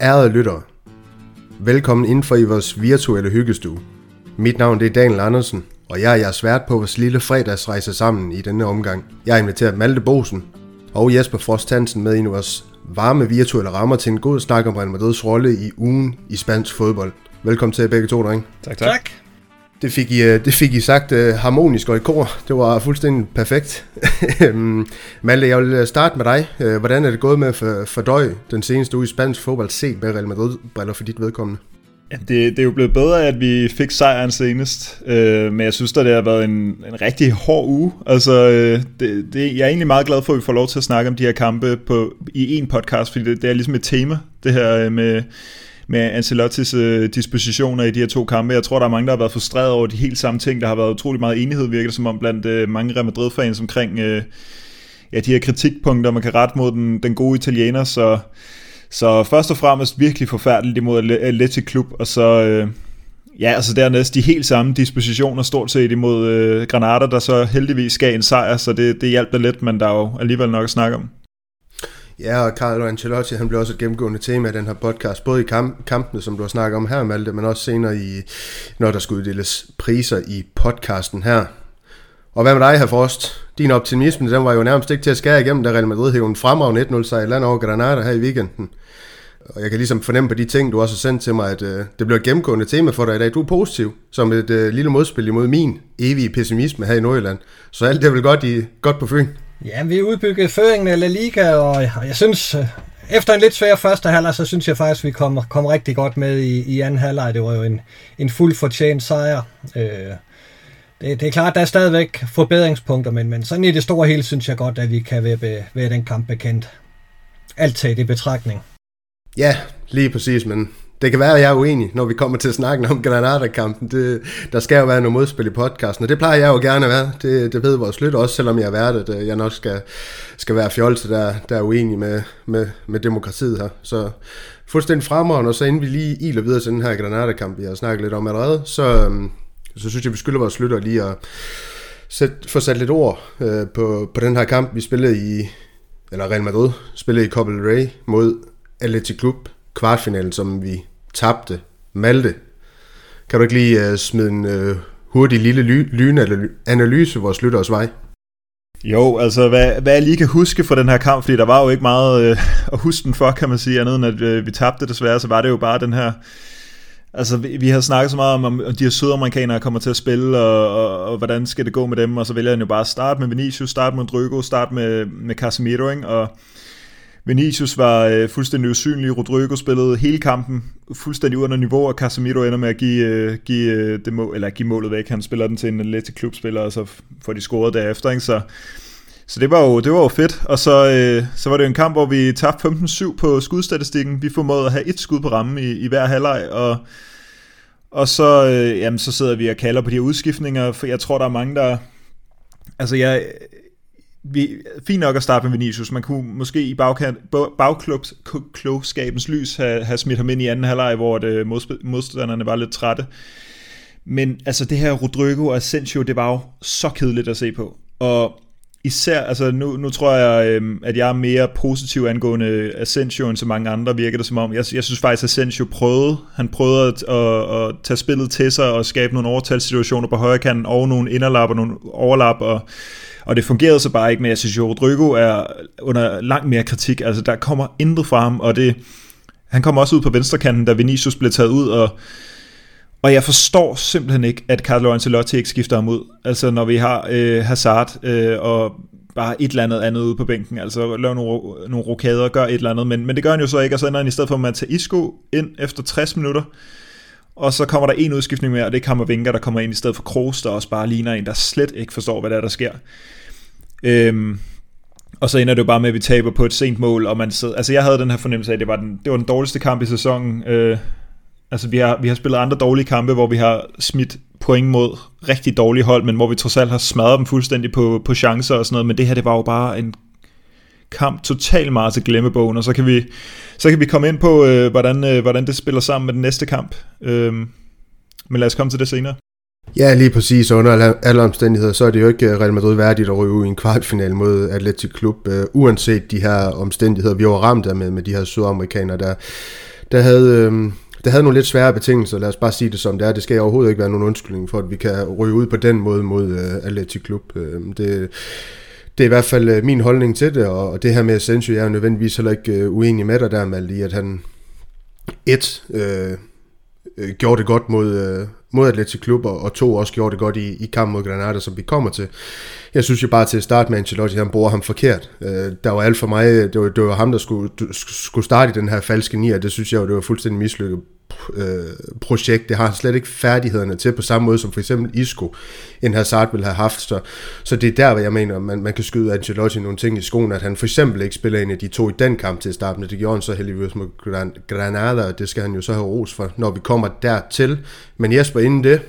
Ærede lyttere, velkommen indenfor i vores virtuelle hyggestue. Mit navn det er Daniel Andersen, og jeg er jeres vært på vores lille fredagsrejse sammen i denne omgang. Jeg har inviteret Malte Bosen og Jesper Frost Hansen med i vores varme virtuelle rammer til en god snak om Real Madrids rolle i ugen i spansk fodbold. Velkommen til begge to, drenge. Tak, tak. tak. Det fik, I, øh, det fik I sagt øh, harmonisk og i kor. Det var fuldstændig perfekt. Øhm, Malte, jeg vil øh, starte med dig. Hvordan er det gået med at fordøje den seneste uge i spansk fodbold set med Real Madrid-briller for dit vedkommende? Ja, det, det er jo blevet bedre, at vi fik sejren senest, øh, men jeg synes, at det har været en, en rigtig hård uge. Altså, øh, det, det, jeg er egentlig meget glad for, at vi får lov til at snakke om de her kampe på, i en podcast, fordi det, det er ligesom et tema, det her med med Ancelottis øh, dispositioner i de her to kampe. Jeg tror, der er mange, der har været frustreret over de helt samme ting. Der har været utrolig meget enighed, virker det som om, blandt øh, mange Real Madrid-fans omkring øh, ja, de her kritikpunkter, man kan rette mod den, den gode italiener. Så, så først og fremmest virkelig forfærdeligt imod Athletic Klub, og så... Øh, Ja, altså dernæst de helt samme dispositioner stort set imod øh, Granada, der så heldigvis gav en sejr, så det, det hjalp da lidt, men der er jo alligevel nok at snakke om. Ja, og Carlo Ancelotti, han blev også et gennemgående tema i den her podcast, både i kamp, kampene, som du har snakket om her, Malte, men også senere, i, når der skulle uddeles priser i podcasten her. Og hvad med dig, her Frost? Din optimisme, den var jo nærmest ikke til at skære igennem, da Real Madrid hævde en fremragende 1-0 sejr land over Granada her i weekenden. Og jeg kan ligesom fornemme på de ting, du også har sendt til mig, at øh, det bliver et gennemgående tema for dig i dag. Du er positiv, som et øh, lille modspil imod min evige pessimisme her i Nordjylland. Så alt det er vel godt, i, godt på Fyn. Ja, vi udbygget føringen af La Liga, og jeg synes, efter en lidt svær første halvleg, så synes jeg faktisk, vi kom, kom rigtig godt med i, i anden halvleg. Det var jo en, en fuld fortjent sejr. Øh, det, det er klart, der er stadigvæk forbedringspunkter, men, men sådan i det store hele synes jeg godt, at vi kan være, være den kamp bekendt. Alt taget i betragtning. Ja, lige præcis, men det kan være, at jeg er uenig, når vi kommer til at snakke om Granada-kampen. Det, der skal jo være noget modspil i podcasten, og det plejer jeg jo gerne at være. Det, det ved vores lytter også, selvom jeg er værd, at øh, jeg nok skal, skal være fjolse, der, der er uenig med, med, med demokratiet her. Så fuldstændig fremragende, og så inden vi lige iler videre til den her Granada-kamp, vi har snakket lidt om allerede, så, øhm, så synes jeg, vi skylder vores lytter lige at sæt, få sat lidt ord øh, på, på den her kamp, vi spillede i, eller Real Madrid spillede i Copa del Rey mod Athletic Club kvartfinalen, som vi tabte. Malte, kan du ikke lige uh, smide en uh, hurtig lille ly- lynanalyse vores lytteres vej? Jo, altså hvad, hvad jeg lige kan huske fra den her kamp, fordi der var jo ikke meget øh, at huske den for, kan man sige, andet end at øh, vi tabte desværre, så var det jo bare den her, altså vi, vi har snakket så meget om, om de her sydamerikanere kommer til at spille, og, og, og hvordan skal det gå med dem, og så vælger han jo bare at starte med Vinicius, starte med Rodrigo, starte med, med Casemiro, ikke? og Vinicius var øh, fuldstændig usynlig, Rodrigo spillede hele kampen fuldstændig under niveau, og Casemiro ender med at give, øh, give, øh, det mål, eller give målet væk. Han spiller den til en Atletic klubspiller, og så får de scoret derefter. Ikke? Så, så det var jo, det var jo fedt. Og så, øh, så var det en kamp, hvor vi tabte 15-7 på skudstatistikken. Vi formåede at have et skud på rammen i, i hver halvleg, og og så, øh, jamen, så sidder vi og kalder på de her udskiftninger, for jeg tror, der er mange, der... Altså, jeg, vi, fint nok at starte med Vinicius. Man kunne måske i bagklubskabens lys have, have smidt ham ind i anden halvleg, hvor det, øh, modstanderne var lidt trætte. Men altså det her Rodrigo og Asensio, det var jo så kedeligt at se på. Og især, altså nu, nu tror jeg, øhm, at jeg er mere positiv angående Asensio end så mange andre, virker det som om. Jeg, jeg synes faktisk, at Asensio prøvede, han prøvede at, at, at tage spillet til sig og skabe nogle overtalssituationer på højre kanten og nogle inderlap og nogle overlap og og det fungerede så bare ikke, men jeg synes jo, Rodrigo er under langt mere kritik. Altså, der kommer intet fra ham, og det, han kommer også ud på venstrekanten, da Vinicius blev taget ud, og, og jeg forstår simpelthen ikke, at Carlo Ancelotti ikke skifter ham ud. Altså, når vi har øh, Hazard øh, og bare et eller andet andet ude på bænken, altså lave nogle, nogle rokader, gør et eller andet, men, men det gør han jo så ikke, og så ender han i stedet for at tage Isco ind efter 60 minutter, og så kommer der en udskiftning mere, og det er Kammervinger, der kommer ind i stedet for Kroos, der også bare ligner en, der slet ikke forstår, hvad der er, der sker. Øhm, og så ender det jo bare med, at vi taber på et sent mål, og man sidder, altså jeg havde den her fornemmelse af, at det var den, det var den dårligste kamp i sæsonen. Øh, altså vi har, vi har spillet andre dårlige kampe, hvor vi har smidt point mod rigtig dårlige hold, men hvor vi trods alt har smadret dem fuldstændig på, på chancer og sådan noget, men det her, det var jo bare en kamp totalt meget til glemmebogen, og så kan vi, så kan vi komme ind på, øh, hvordan, øh, hvordan det spiller sammen med den næste kamp. Øh, men lad os komme til det senere. Ja, lige præcis. Under alle omstændigheder, så er det jo ikke øh, Real Madrid værdigt at ryge ud i en kvartfinal mod Atletic Klub, øh, uanset de her omstændigheder, vi var ramt af med, med de her sydamerikanere, der, der havde... Øh, det havde nogle lidt svære betingelser, lad os bare sige det som det er. Det skal overhovedet ikke være nogen undskyldning for, at vi kan ryge ud på den måde mod øh, Atletic Klub. Øh, det, det er i hvert fald øh, min holdning til det, og det her med Asensio, jeg er nødvendigvis heller ikke uh, uenig med dig der, Malte, i at han et, øh, øh gjorde det godt mod, øh, mod Atletic Klub, og to også gjorde det godt i, i kampen mod Granada, som vi kommer til. Jeg synes jo bare til at starte med Ancelotti, han bruger ham forkert. Øh, der var alt for mig, det var, det var ham, der skulle, skulle starte i den her falske nier, det synes jeg jo, det var fuldstændig mislykket øh, projekt. Det har han slet ikke færdighederne til, på samme måde som for eksempel Isco, en Hazard ville have haft. Så, så det er der, hvor jeg mener, man, man kan skyde Ancelotti nogle ting i skoen, at han for eksempel ikke spiller en af de to i den kamp til starten. Det gjorde han så heldigvis med Granada, og det skal han jo så have ros for, når vi kommer dertil. Men Jesper, inden det,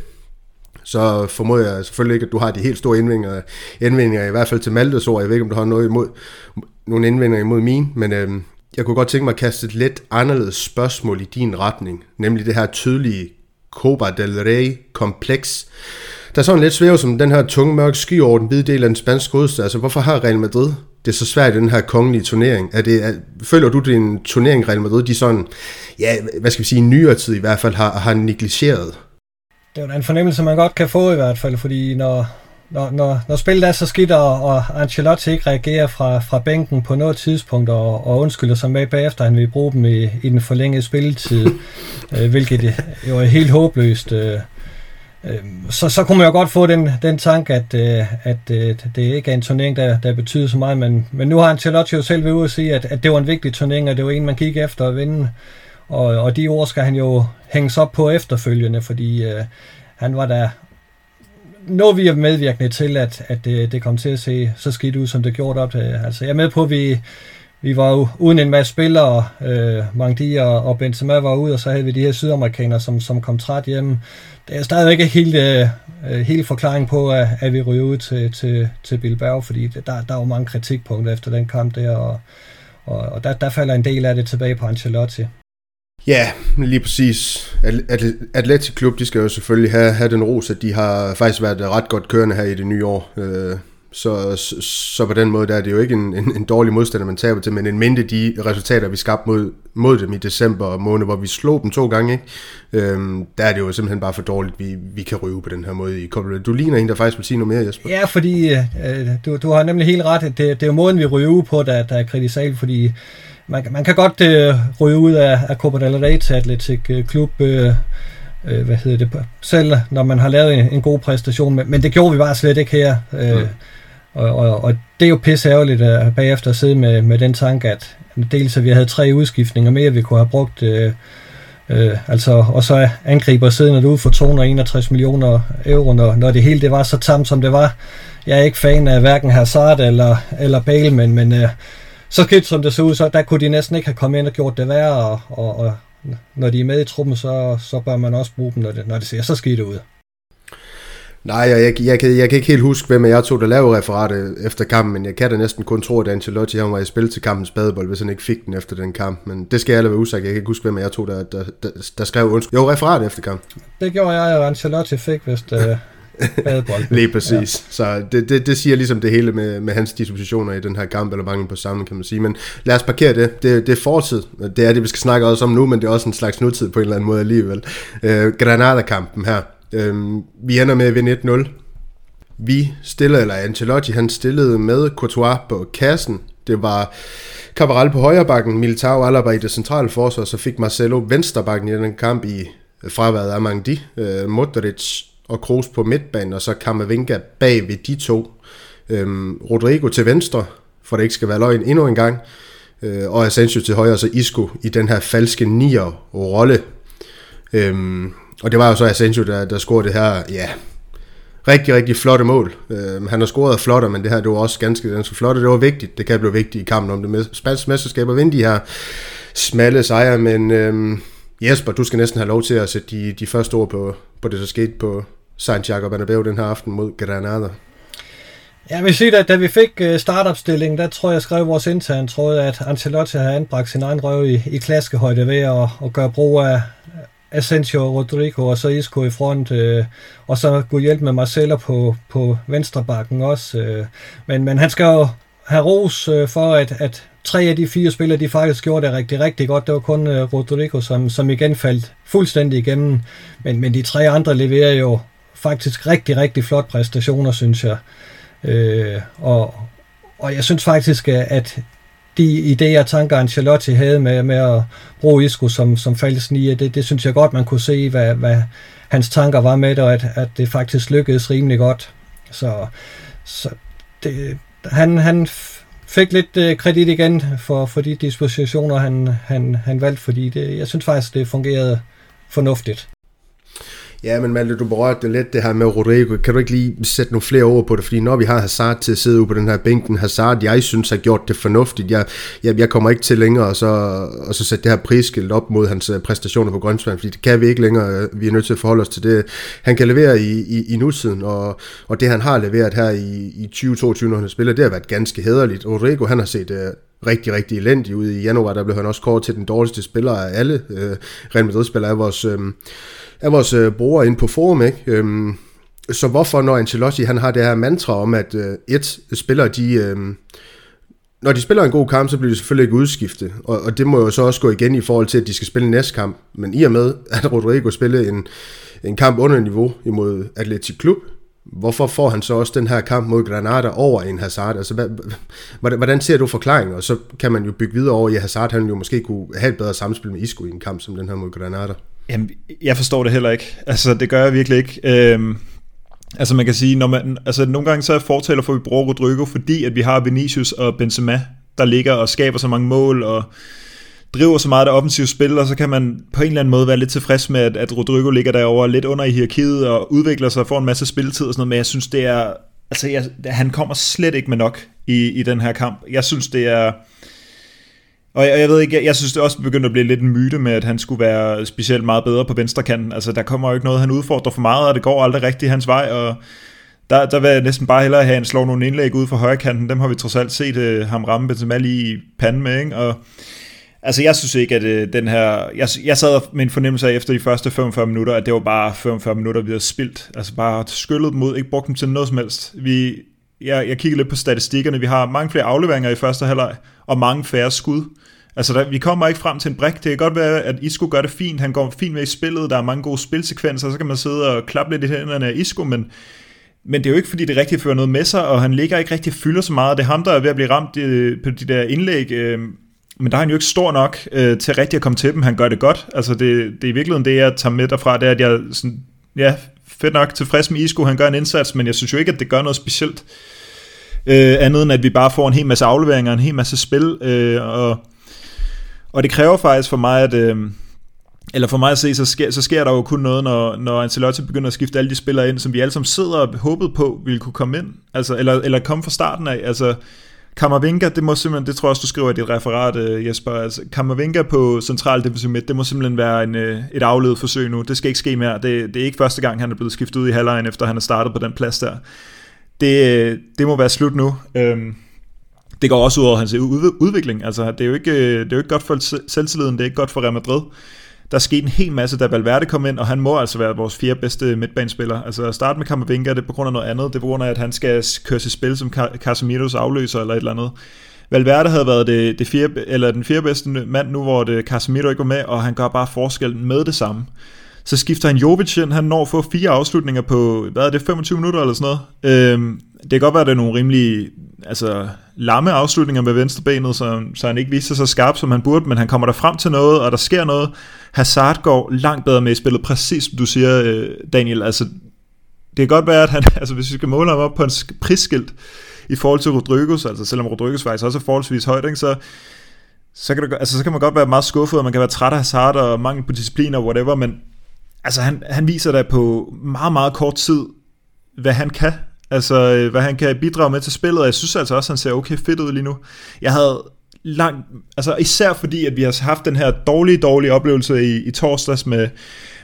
så formoder jeg selvfølgelig ikke, at du har de helt store indvendinger, indvendinger i hvert fald til Maltes ord. Jeg ved ikke, om du har noget imod, nogle indvendinger imod min, men øhm, jeg kunne godt tænke mig at kaste et lidt anderledes spørgsmål i din retning, nemlig det her tydelige Copa del Rey-kompleks, der er sådan lidt svæv som den her tunge, mørke sky over den hvide del af den spanske hovedstad. Altså, hvorfor har Real Madrid det er så svært i den her kongelige turnering? Er det, er, føler du, det er en turnering, Real Madrid, de sådan, ja, hvad skal vi sige, i nyere tid i hvert fald, har, har negligeret? Det er jo en fornemmelse, man godt kan få i hvert fald, fordi når, når, når, når spillet er så skidt, og, og Ancelotti ikke reagerer fra, fra bænken på noget tidspunkt, og, og undskylder sig med bagefter, han vil bruge dem i, i den forlængede spilletid, øh, hvilket jo er helt håbløst. Øh, øh, så, så kunne man jo godt få den, den tanke, at, øh, at øh, det ikke er en turnering, der, der betyder så meget, men, men nu har Ancelotti jo selv ved ude at sige, at, at det var en vigtig turnering, og det var en, man gik efter at vinde. Og, og de ord skal han jo hænges op på efterfølgende, fordi øh, han var der når vi er medvirkende til, at, at det, det kom til at se så skidt ud, som det gjorde op til. Øh, altså, jeg er med på, at vi, vi var jo uden en masse spillere, øh, Mangdi og, og Benzema var ude, og så havde vi de her sydamerikanere, som, som kom træt hjem. Det er stadigvæk ikke helt, øh, øh helt forklaring på, at, at vi ryger ud til, til, til Bilbao, fordi der, der var mange kritikpunkter efter den kamp der, og, og, og der, der falder en del af det tilbage på Ancelotti. Ja, lige præcis. Atletic Klub, de skal jo selvfølgelig have, have den ros, at de har faktisk været ret godt kørende her i det nye år. Så, så, så på den måde der er det jo ikke en, en, en dårlig modstander, man taber til, men en mindre de resultater, vi skabte mod, mod dem i december måned, hvor vi slog dem to gange, ikke? Øhm, der er det jo simpelthen bare for dårligt, vi, vi kan ryge på den her måde i Copa Du ligner en, der faktisk vil sige noget mere, Jesper. Ja, fordi øh, du, du har nemlig helt ret. Det, det er jo måden, vi ryger på, der, der er kritisabel, fordi man, man kan godt øh, ryge ud af, af Copa del Rey til Atletic øh, Klub, øh, øh, hvad hedder det, selv når man har lavet en, en god præstation, men, men det gjorde vi bare slet ikke her. Øh, mm. og, og, og det er jo pisse ærgerligt at bagefter at sidde med, med den tanke, at dels at vi havde tre udskiftninger mere, vi kunne have brugt, øh, øh, altså, og så angriber siden ud for 261 millioner euro, når, når det hele det var så tamt, som det var. Jeg er ikke fan af hverken Hazard eller, eller Bale, men, men øh, så skidt som det så ud, så der kunne de næsten ikke have kommet ind og gjort det værre, og, og, og når de er med i truppen, så, så bør man også bruge dem, når det, når det ser så skidt ud. Nej, jeg, jeg, jeg, kan, jeg kan ikke helt huske, hvem jeg tog, der lavede referatet efter kampen, men jeg kan da næsten kun tro, at Ancelotti han var i spil til kampens badebold, hvis han ikke fik den efter den kamp. Men det skal jeg lade være usagt. Jeg kan ikke huske, hvem jeg tog, der, der, der, der skrev undskyld. Jo, referat efter kampen. Det gjorde jeg, og Ancelotti fik, det, Lige præcis. Ja. Så det, det, det siger ligesom det hele med, med hans dispositioner i den her kamp, eller mangel på sammen, kan man sige. Men lad os parkere det. Det, det er fortid. Det er det, vi skal snakke også om nu, men det er også en slags nutid på en eller anden måde alligevel. Øh, Granada-kampen her. Øh, vi ender med at vinde 1-0. Vi stiller, eller Ancelotti, han stillede med Courtois på kassen. Det var Cabral på højre bakken, Militao Alaba i det centrale forsvar, så fik Marcelo venstre bakken i den kamp i fraværet af Mangdi. Øh, Modric og Kroos på midtbanen, og så Kammervinga bag ved de to. Øhm, Rodrigo til venstre, for det ikke skal være løgn endnu en gang, øh, og Asensio til højre, og så Isco i den her falske nier-rolle. Øhm, og det var jo så Asensio, der, der scorede det her, ja, rigtig, rigtig flotte mål. Øhm, han har scoret flotte, men det her det var også ganske, ganske flotte. Det var vigtigt. Det kan blive vigtigt i kampen om det spanske mesterskab at vinde de her smalle sejre, men øhm, Jesper, du skal næsten have lov til at sætte de, de første ord på, på det, der skete på, Santiago Bernabeu den her aften mod Granada. Jeg vil sige, at da vi fik øh, startopstillingen, der tror jeg, jeg skrev vores intern tråd, at Ancelotti har anbragt sin egen røv i, i klaskehøjde ved at, at gøre brug af, Asensio Rodrigo, og så Isco i front, øh, og så kunne hjælpe med Marcelo på, på venstre bakken også. Øh. Men, men han skal jo have ros øh, for, at, at tre af de fire spillere, de faktisk gjorde det rigtig, rigtig godt. Det var kun øh, Rodrigo, som, som igen faldt fuldstændig igennem. Men, men de tre andre leverer jo faktisk rigtig, rigtig flot præstationer, synes jeg. Øh, og, og jeg synes faktisk, at de idéer, tanker Ancelotti havde med, med at bruge Isco som, som falsk nier, det, det synes jeg godt, man kunne se, hvad, hvad hans tanker var med det, og at, at det faktisk lykkedes rimelig godt. Så, så det, han, han fik lidt øh, kredit igen for, for de dispositioner, han, han, han valgte, fordi det, jeg synes faktisk, det fungerede fornuftigt. Ja, men Malte, du berørte det lidt, det her med Rodrigo. Kan du ikke lige sætte nogle flere ord på det? Fordi når vi har Hazard til at sidde ude på den her bænken, Hazard, jeg synes har gjort det fornuftigt. Jeg, jeg, jeg kommer ikke til længere og så, og så sætte det her prisskilt op mod hans øh, præstationer på Grønsvand, fordi det kan vi ikke længere. Vi er nødt til at forholde os til det. Han kan levere i, i, i nutiden, og, og det han har leveret her i, i 2022, når han spiller, det har været ganske hederligt. Rodrigo, han har set øh, rigtig, rigtig elendig ud i januar. Der blev han også kort til den dårligste spiller af alle øh, Real Madrid-spillere af vores... Øh, af vores øh, brugere ind på forum, ikke? Øhm, så hvorfor, når Ancelotti han har det her mantra om, at øh, et, spiller de... Øh, når de spiller en god kamp, så bliver de selvfølgelig ikke udskiftet, og, og det må jo så også gå igen i forhold til, at de skal spille næste kamp. Men i og med, at Rodrigo spiller en, en kamp under niveau imod Atletic Klub, hvorfor får han så også den her kamp mod Granada over en Hazard? Altså, hvad, hvordan ser du forklaringen? Og så kan man jo bygge videre over, i Hazard han jo måske kunne have et bedre samspil med Isco i en kamp som den her mod Granada. Jamen, jeg forstår det heller ikke. Altså, det gør jeg virkelig ikke. Øhm, altså, man kan sige, når man, altså, nogle gange så er fortaler for, at vi bruger Rodrigo, fordi at vi har Vinicius og Benzema, der ligger og skaber så mange mål, og driver så meget af offensive spil, og så kan man på en eller anden måde være lidt tilfreds med, at, at Rodrigo ligger derovre lidt under i hierarkiet og udvikler sig og får en masse spilletid og sådan noget, men jeg synes, det er, altså jeg, han kommer slet ikke med nok i, i den her kamp. Jeg synes, det er, og jeg, jeg ved ikke, jeg, jeg synes det også begynder at blive lidt en myte med, at han skulle være specielt meget bedre på venstre kanten. Altså der kommer jo ikke noget, han udfordrer for meget, og det går aldrig rigtigt hans vej, og der, der vil jeg næsten bare hellere have, at han slår nogle indlæg ud fra højre kanten. Dem har vi trods alt set uh, ham ramme Benzema lige i panden med, ikke? Og altså jeg synes ikke, at uh, den her... Jeg, jeg sad med en fornemmelse af efter de første 45 minutter, at det var bare 45 minutter, vi havde spildt. Altså bare skyllet dem ud, ikke brugt dem til noget som helst. Vi, jeg, jeg kigger lidt på statistikkerne. Vi har mange flere afleveringer i første halvleg, og mange færre skud. Altså, der, vi kommer ikke frem til en brik. Det kan godt være, at Isco gør det fint. Han går fint med i spillet. Der er mange gode spilsekvenser. Så kan man sidde og klappe lidt i hænderne af Isco, men, men det er jo ikke, fordi det rigtig fører noget med sig, og han ligger ikke rigtig fylder så meget. Det er ham, der er ved at blive ramt øh, på de der indlæg. Øh, men der er han jo ikke stor nok øh, til rigtig at komme til dem. Han gør det godt. Altså, det, det er i virkeligheden det, jeg tager med derfra, det er, at jeg sådan, ja, fedt nok tilfreds med Isco. Han gør en indsats, men jeg synes jo ikke, at det gør noget specielt. Øh, andet end at vi bare får en hel masse afleveringer, en hel masse spil, øh, og og det kræver faktisk for mig, at... Øh, eller for mig at se, så sker, så sker der jo kun noget, når, når Ancelotti begynder at skifte alle de spillere ind, som vi alle sammen sidder og håbede på, ville kunne komme ind. Altså, eller, eller komme fra starten af. Altså, Kammervinga, det må simpelthen, det tror jeg også, du skriver i dit referat, øh, Jesper, altså Kammervinga på central defensiv midt, det må simpelthen være en, øh, et afledet forsøg nu. Det skal ikke ske mere. Det, det er ikke første gang, han er blevet skiftet ud i halvlejen, efter han er startet på den plads der. Det, øh, det må være slut nu. Øhm, det går også ud over hans udvikling. Altså, det, er jo ikke, det er jo ikke godt for selvtilliden, det er ikke godt for Real Madrid. Der skete en hel masse, da Valverde kom ind, og han må altså være vores fjerde bedste midtbanespiller. Altså at starte med Camavinga, det er på grund af noget andet. Det er på grund af, at han skal køre sit spil som Casemiros afløser eller et eller andet. Valverde havde været det, det fjerde, eller den fjerde bedste mand nu, hvor det Casemiro ikke var med, og han gør bare forskellen med det samme. Så skifter han Jovic ind, han når at få fire afslutninger på, hvad er det, 25 minutter eller sådan noget. Øhm, det kan godt være, at det er nogle rimelig altså, lamme afslutninger med venstrebenet, så, så han ikke viser sig så skarp, som han burde, men han kommer der frem til noget, og der sker noget. Hazard går langt bedre med i spillet, præcis som du siger, øh, Daniel. Altså, det kan godt være, at han, altså, hvis vi skal måle ham op på en prisskilt i forhold til Rodriguez, altså selvom Rodriguez faktisk også er forholdsvis højt, ikke, så, så kan, det, altså, så kan man godt være meget skuffet, og man kan være træt af Hazard og mangel på disciplin og whatever, men altså, han, han viser da på meget, meget kort tid, hvad han kan Altså, øh, hvad han kan bidrage med til spillet, og jeg synes altså også, at han ser okay fedt ud lige nu. Jeg havde langt, altså især fordi, at vi har haft den her dårlige, dårlige oplevelse i, i torsdags med,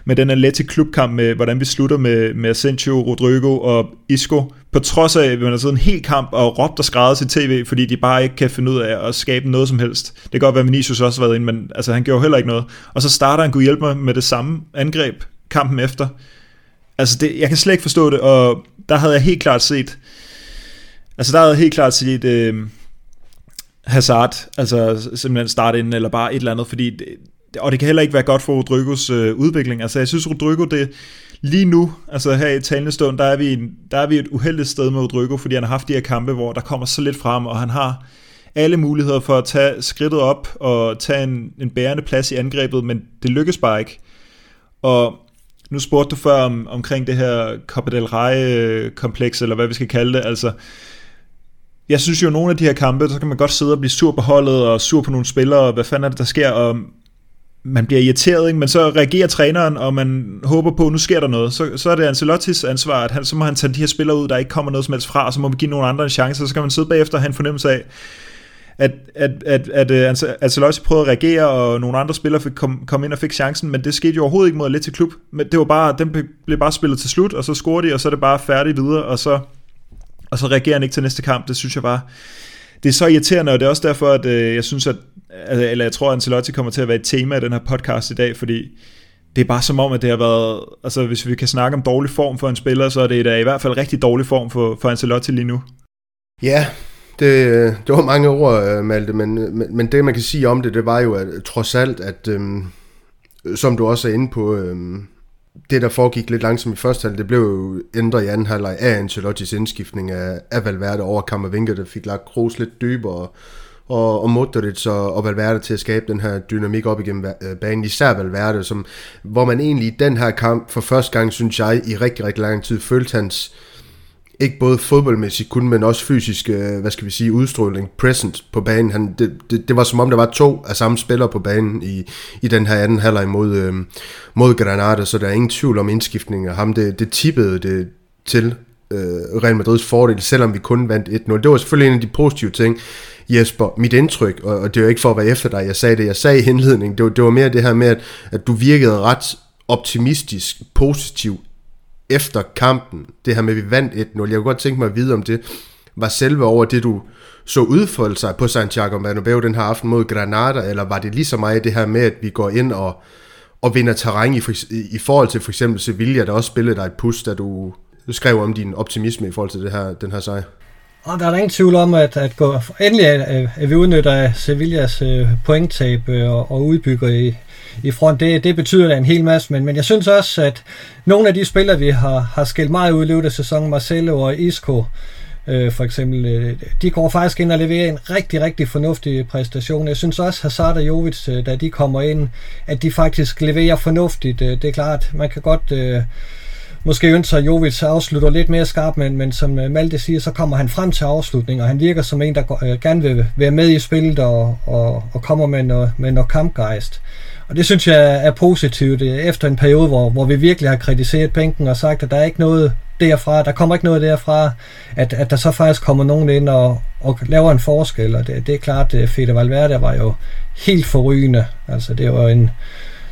med den Atleti klubkamp med, hvordan vi slutter med, med Asensio, Rodrigo og Isco, på trods af, at man har siddet en hel kamp og råbt og skrevet til tv, fordi de bare ikke kan finde ud af at skabe noget som helst. Det kan godt være, at Vinicius også har været inde, men altså, han gjorde heller ikke noget. Og så starter han kunne hjælpe mig med det samme angreb kampen efter. Altså, det, jeg kan slet ikke forstå det, og der havde jeg helt klart set, altså der havde jeg helt klart set, øh, Hazard, altså simpelthen starte ind, eller bare et eller andet, fordi det, og det kan heller ikke være godt for Rodrigos øh, udvikling. Altså jeg synes Rodrigo, det lige nu, altså her i talende stund, der er, vi, der er vi et uheldigt sted med Rodrigo, fordi han har haft de her kampe, hvor der kommer så lidt frem, og han har alle muligheder for at tage skridtet op og tage en, en bærende plads i angrebet, men det lykkes bare ikke. Og nu spurgte du før om, omkring det her Copa del Rey-kompleks, øh, eller hvad vi skal kalde det, altså jeg synes jo, at nogle af de her kampe, så kan man godt sidde og blive sur på holdet, og sur på nogle spillere, og hvad fanden er det, der sker, og man bliver irriteret, ikke? men så reagerer træneren, og man håber på, at nu sker der noget. Så, så er det Ancelottis ansvar, at han, så må han tage de her spillere ud, der ikke kommer noget som helst fra, og så må vi give nogle andre en chance, og så kan man sidde bagefter og have en fornemmelse af, at, at, at, at, øh, at Ancelotti prøvede at reagere, og nogle andre spillere fik kom, kom ind og fik chancen, men det skete jo overhovedet ikke mod lidt til klub. Men det var bare, den blev bare spillet til slut, og så scorede de, og så er det bare færdigt videre, og så og så reagerer han ikke til næste kamp. Det synes jeg bare, det er så irriterende, og det er også derfor, at øh, jeg synes, at, eller jeg tror, at Ancelotti kommer til at være et tema i den her podcast i dag, fordi det er bare som om, at det har været, altså hvis vi kan snakke om dårlig form for en spiller, så er det da i hvert fald rigtig dårlig form for, for Ancelotti lige nu. Ja, det, øh, det var mange ord, øh, Malte, men, øh, men, men det man kan sige om det, det var jo at, trods alt, at øhm, som du også er inde på, øhm, det, der foregik lidt langsomt i første halvleg, det blev jo ændret i anden halvleg af Ancelottis indskiftning af, af Valverde over Kammervinke, der fik lagt Kroos lidt dybere, og, og Modric og, og Valverde til at skabe den her dynamik op igennem banen, især Valverde, som, hvor man egentlig i den her kamp for første gang, synes jeg, i rigtig, rigtig lang tid følte hans, ikke både fodboldmæssigt kun, men også fysisk, øh, hvad skal vi sige, udstråling, present på banen. Han, det, det, det var som om, der var to af samme spillere på banen i, i den her anden halvleg mod, øh, mod Granada, så der er ingen tvivl om indskiftningen af ham. Det, det tippede det til øh, Real Madrids fordel, selvom vi kun vandt 1-0. Det var selvfølgelig en af de positive ting, Jesper, mit indtryk, og, og det er jo ikke for at være efter dig, jeg sagde det, jeg sagde i indledningen, det var, det var mere det her med, at, at du virkede ret optimistisk, positiv efter kampen, det her med, at vi vandt 1-0, jeg kunne godt tænke mig at vide, om det var selve over det, du så udfolde sig på Santiago Bernabeu den her aften mod Granada, eller var det lige så meget det her med, at vi går ind og, og vinder terræn i, i forhold til for eksempel Sevilla, der også spillede dig et pus, da du skrev om din optimisme i forhold til det her, den her sejr? Og der er der ingen tvivl om, at, at gå, endelig at, at vi udnytter Sevillas øh, pointtab øh, og, og udbygger i, i front, det, det betyder da en hel masse, men, men jeg synes også, at nogle af de spillere, vi har, har skældt meget ud i løbet af sæsonen, Marcelo og Isco, øh, for eksempel, øh, de går faktisk ind og leverer en rigtig, rigtig fornuftig præstation. Jeg synes også, Hazard og Jovic, øh, da de kommer ind, at de faktisk leverer fornuftigt. Øh, det er klart, man kan godt... Øh, måske ønsker Jovic afslutter lidt mere skarpt, men, men som øh, Malte siger, så kommer han frem til afslutning, og han virker som en, der øh, gerne vil være med i spillet og, og, og kommer med noget, med noget kampgejst. Og det synes jeg er positivt øh, efter en periode, hvor, hvor vi virkelig har kritiseret bænken og sagt, at der er ikke noget derfra, der kommer ikke noget derfra, at, at der så faktisk kommer nogen ind og, og laver en forskel, og det, det er klart, at Fede Valverde var jo helt forrygende. Altså det var en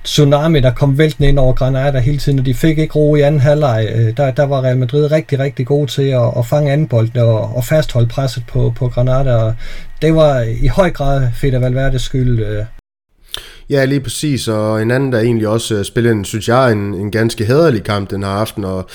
tsunami, der kom væltende ind over Granada hele tiden, og de fik ikke ro i anden halvleg. Øh, der, der var Real Madrid rigtig, rigtig god til at, at fange anden bold og, og fastholde presset på, på Granada, og det var i høj grad Fede Valverdes skyld, øh. Ja, lige præcis, og en anden, der egentlig også øh, spillede en, synes jeg, en, en ganske hederlig kamp den her aften, og,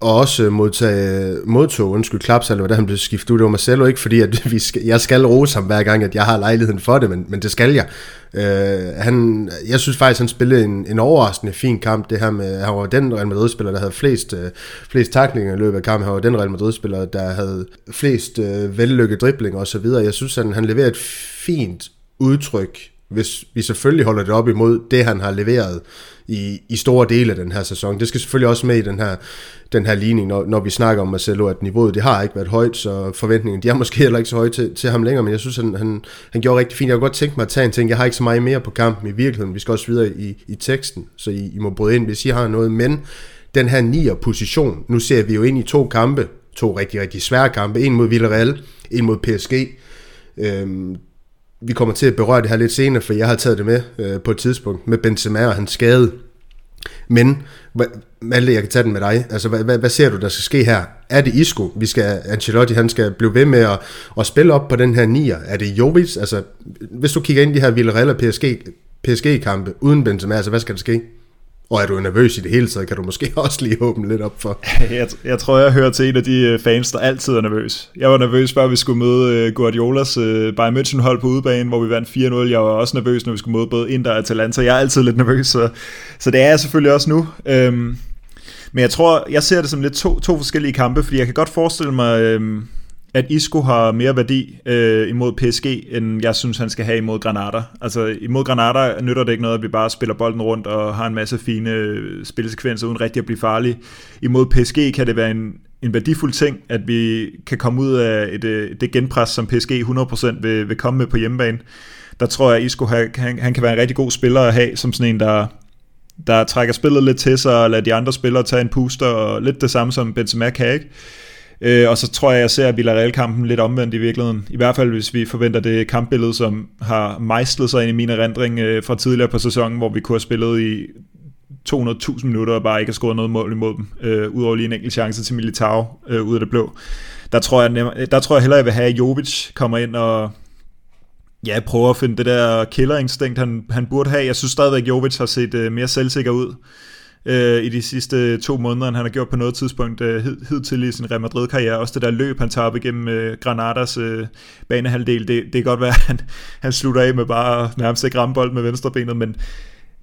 og også modtage, modtog, undskyld, klapsalve, da han blev skiftet ud. Det var Marcelo ikke, fordi at vi skal, jeg skal rose ham hver gang, at jeg har lejligheden for det, men, men det skal jeg. Øh, han, jeg synes faktisk, han spillede en, en overraskende fin kamp. Det her med, han var den Real Madrid-spiller, der havde flest, øh, flest taklinger i løbet af kampen. Han var den Real Madrid-spiller, der havde flest øh, vellykket driblinger osv. Jeg synes, han, han leverede et fint udtryk hvis vi selvfølgelig holder det op imod det, han har leveret i, i store dele af den her sæson. Det skal selvfølgelig også med i den her, den her ligning, når, når vi snakker om Marcelo, at niveauet det har ikke været højt, så forventningen, de er måske heller ikke så høje til, til ham længere, men jeg synes, han, han, han gjorde rigtig fint. Jeg kunne godt tænke mig at tage en ting, jeg har ikke så meget mere på kampen i virkeligheden, vi skal også videre i, i teksten, så I, I må bryde ind, hvis I har noget, men den her nier position, nu ser vi jo ind i to kampe, to rigtig, rigtig svære kampe, en mod Villarreal, en mod PSG, øhm, vi kommer til at berøre det her lidt senere, for jeg har taget det med øh, på et tidspunkt med Benzema og hans skade. Men, Malte, jeg kan tage den med dig. Altså, hvad, hvad, hvad ser du, der skal ske her? Er det Isco, vi skal, Ancelotti, han skal blive ved med at, at spille op på den her nier? Er det Jovic? Altså, hvis du kigger ind i de her Villarreal og PSG, PSG-kampe uden Benzema, altså, hvad skal der ske? Og er du nervøs i det hele taget, kan du måske også lige åbne lidt op for. jeg, jeg tror, jeg hører til en af de øh, fans, der altid er nervøs. Jeg var nervøs, før vi skulle møde uh, Guardiolas uh, Bayern München hold på udebane, hvor vi vandt 4-0. Jeg var også nervøs, når vi skulle møde både Inter og Atalanta. Jeg er altid lidt nervøs, så, så det er jeg selvfølgelig også nu. Um, men jeg tror, jeg ser det som lidt to, to forskellige kampe, fordi jeg kan godt forestille mig... Um, at Isco har mere værdi øh, imod PSG, end jeg synes, han skal have imod Granada. Altså imod Granada nytter det ikke noget, at vi bare spiller bolden rundt og har en masse fine øh, spilsekvenser, uden rigtig at blive farlige. Imod PSG kan det være en, en værdifuld ting, at vi kan komme ud af et, øh, det genpres, som PSG 100% vil, vil komme med på hjemmebane. Der tror jeg, at Isco han, han kan være en rigtig god spiller at have, som sådan en, der, der trækker spillet lidt til sig, og lader de andre spillere tage en puster, og lidt det samme som Benzema kan, ikke? Øh, og så tror jeg, jeg ser Villarreal-kampen lidt omvendt i virkeligheden. I hvert fald, hvis vi forventer det kampbillede, som har mejslet sig ind i min erindring øh, fra tidligere på sæsonen, hvor vi kunne have spillet i 200.000 minutter og bare ikke har scoret noget mål imod dem, øh, udover lige en enkelt chance til Militao øh, ud af det blå. Der tror, jeg, der tror jeg hellere, jeg vil have, at Jovic kommer ind og ja, prøver at finde det der killerinstinkt, han, han burde have. Jeg synes stadigvæk, at Jovic har set øh, mere selvsikker ud øh, i de sidste to måneder, end han har gjort på noget tidspunkt øh, hed, hidtil i sin Real Madrid-karriere. Også det der løb, han tager op igennem øh, Granadas øh, banehalvdel, det, det kan godt være, at han, han slutter af med bare nærmest ikke ramme bold med venstrebenet, men,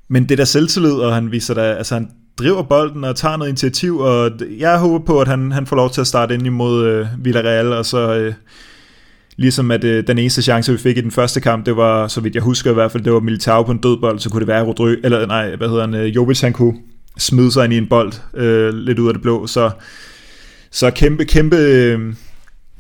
men det der selvtillid, og han viser der, altså han driver bolden og tager noget initiativ, og jeg håber på, at han, han får lov til at starte ind imod øh, Villarreal, og så... Øh, Ligesom at øh, den eneste chance, vi fik i den første kamp, det var, så vidt jeg husker i hvert fald, det var Militao på en dødbold, så kunne det være Rodry, eller nej, hvad hedder han, øh, Jovic, han kunne smide sig ind i en bold øh, lidt ud af det blå. Så, så kæmpe, kæmpe, øh,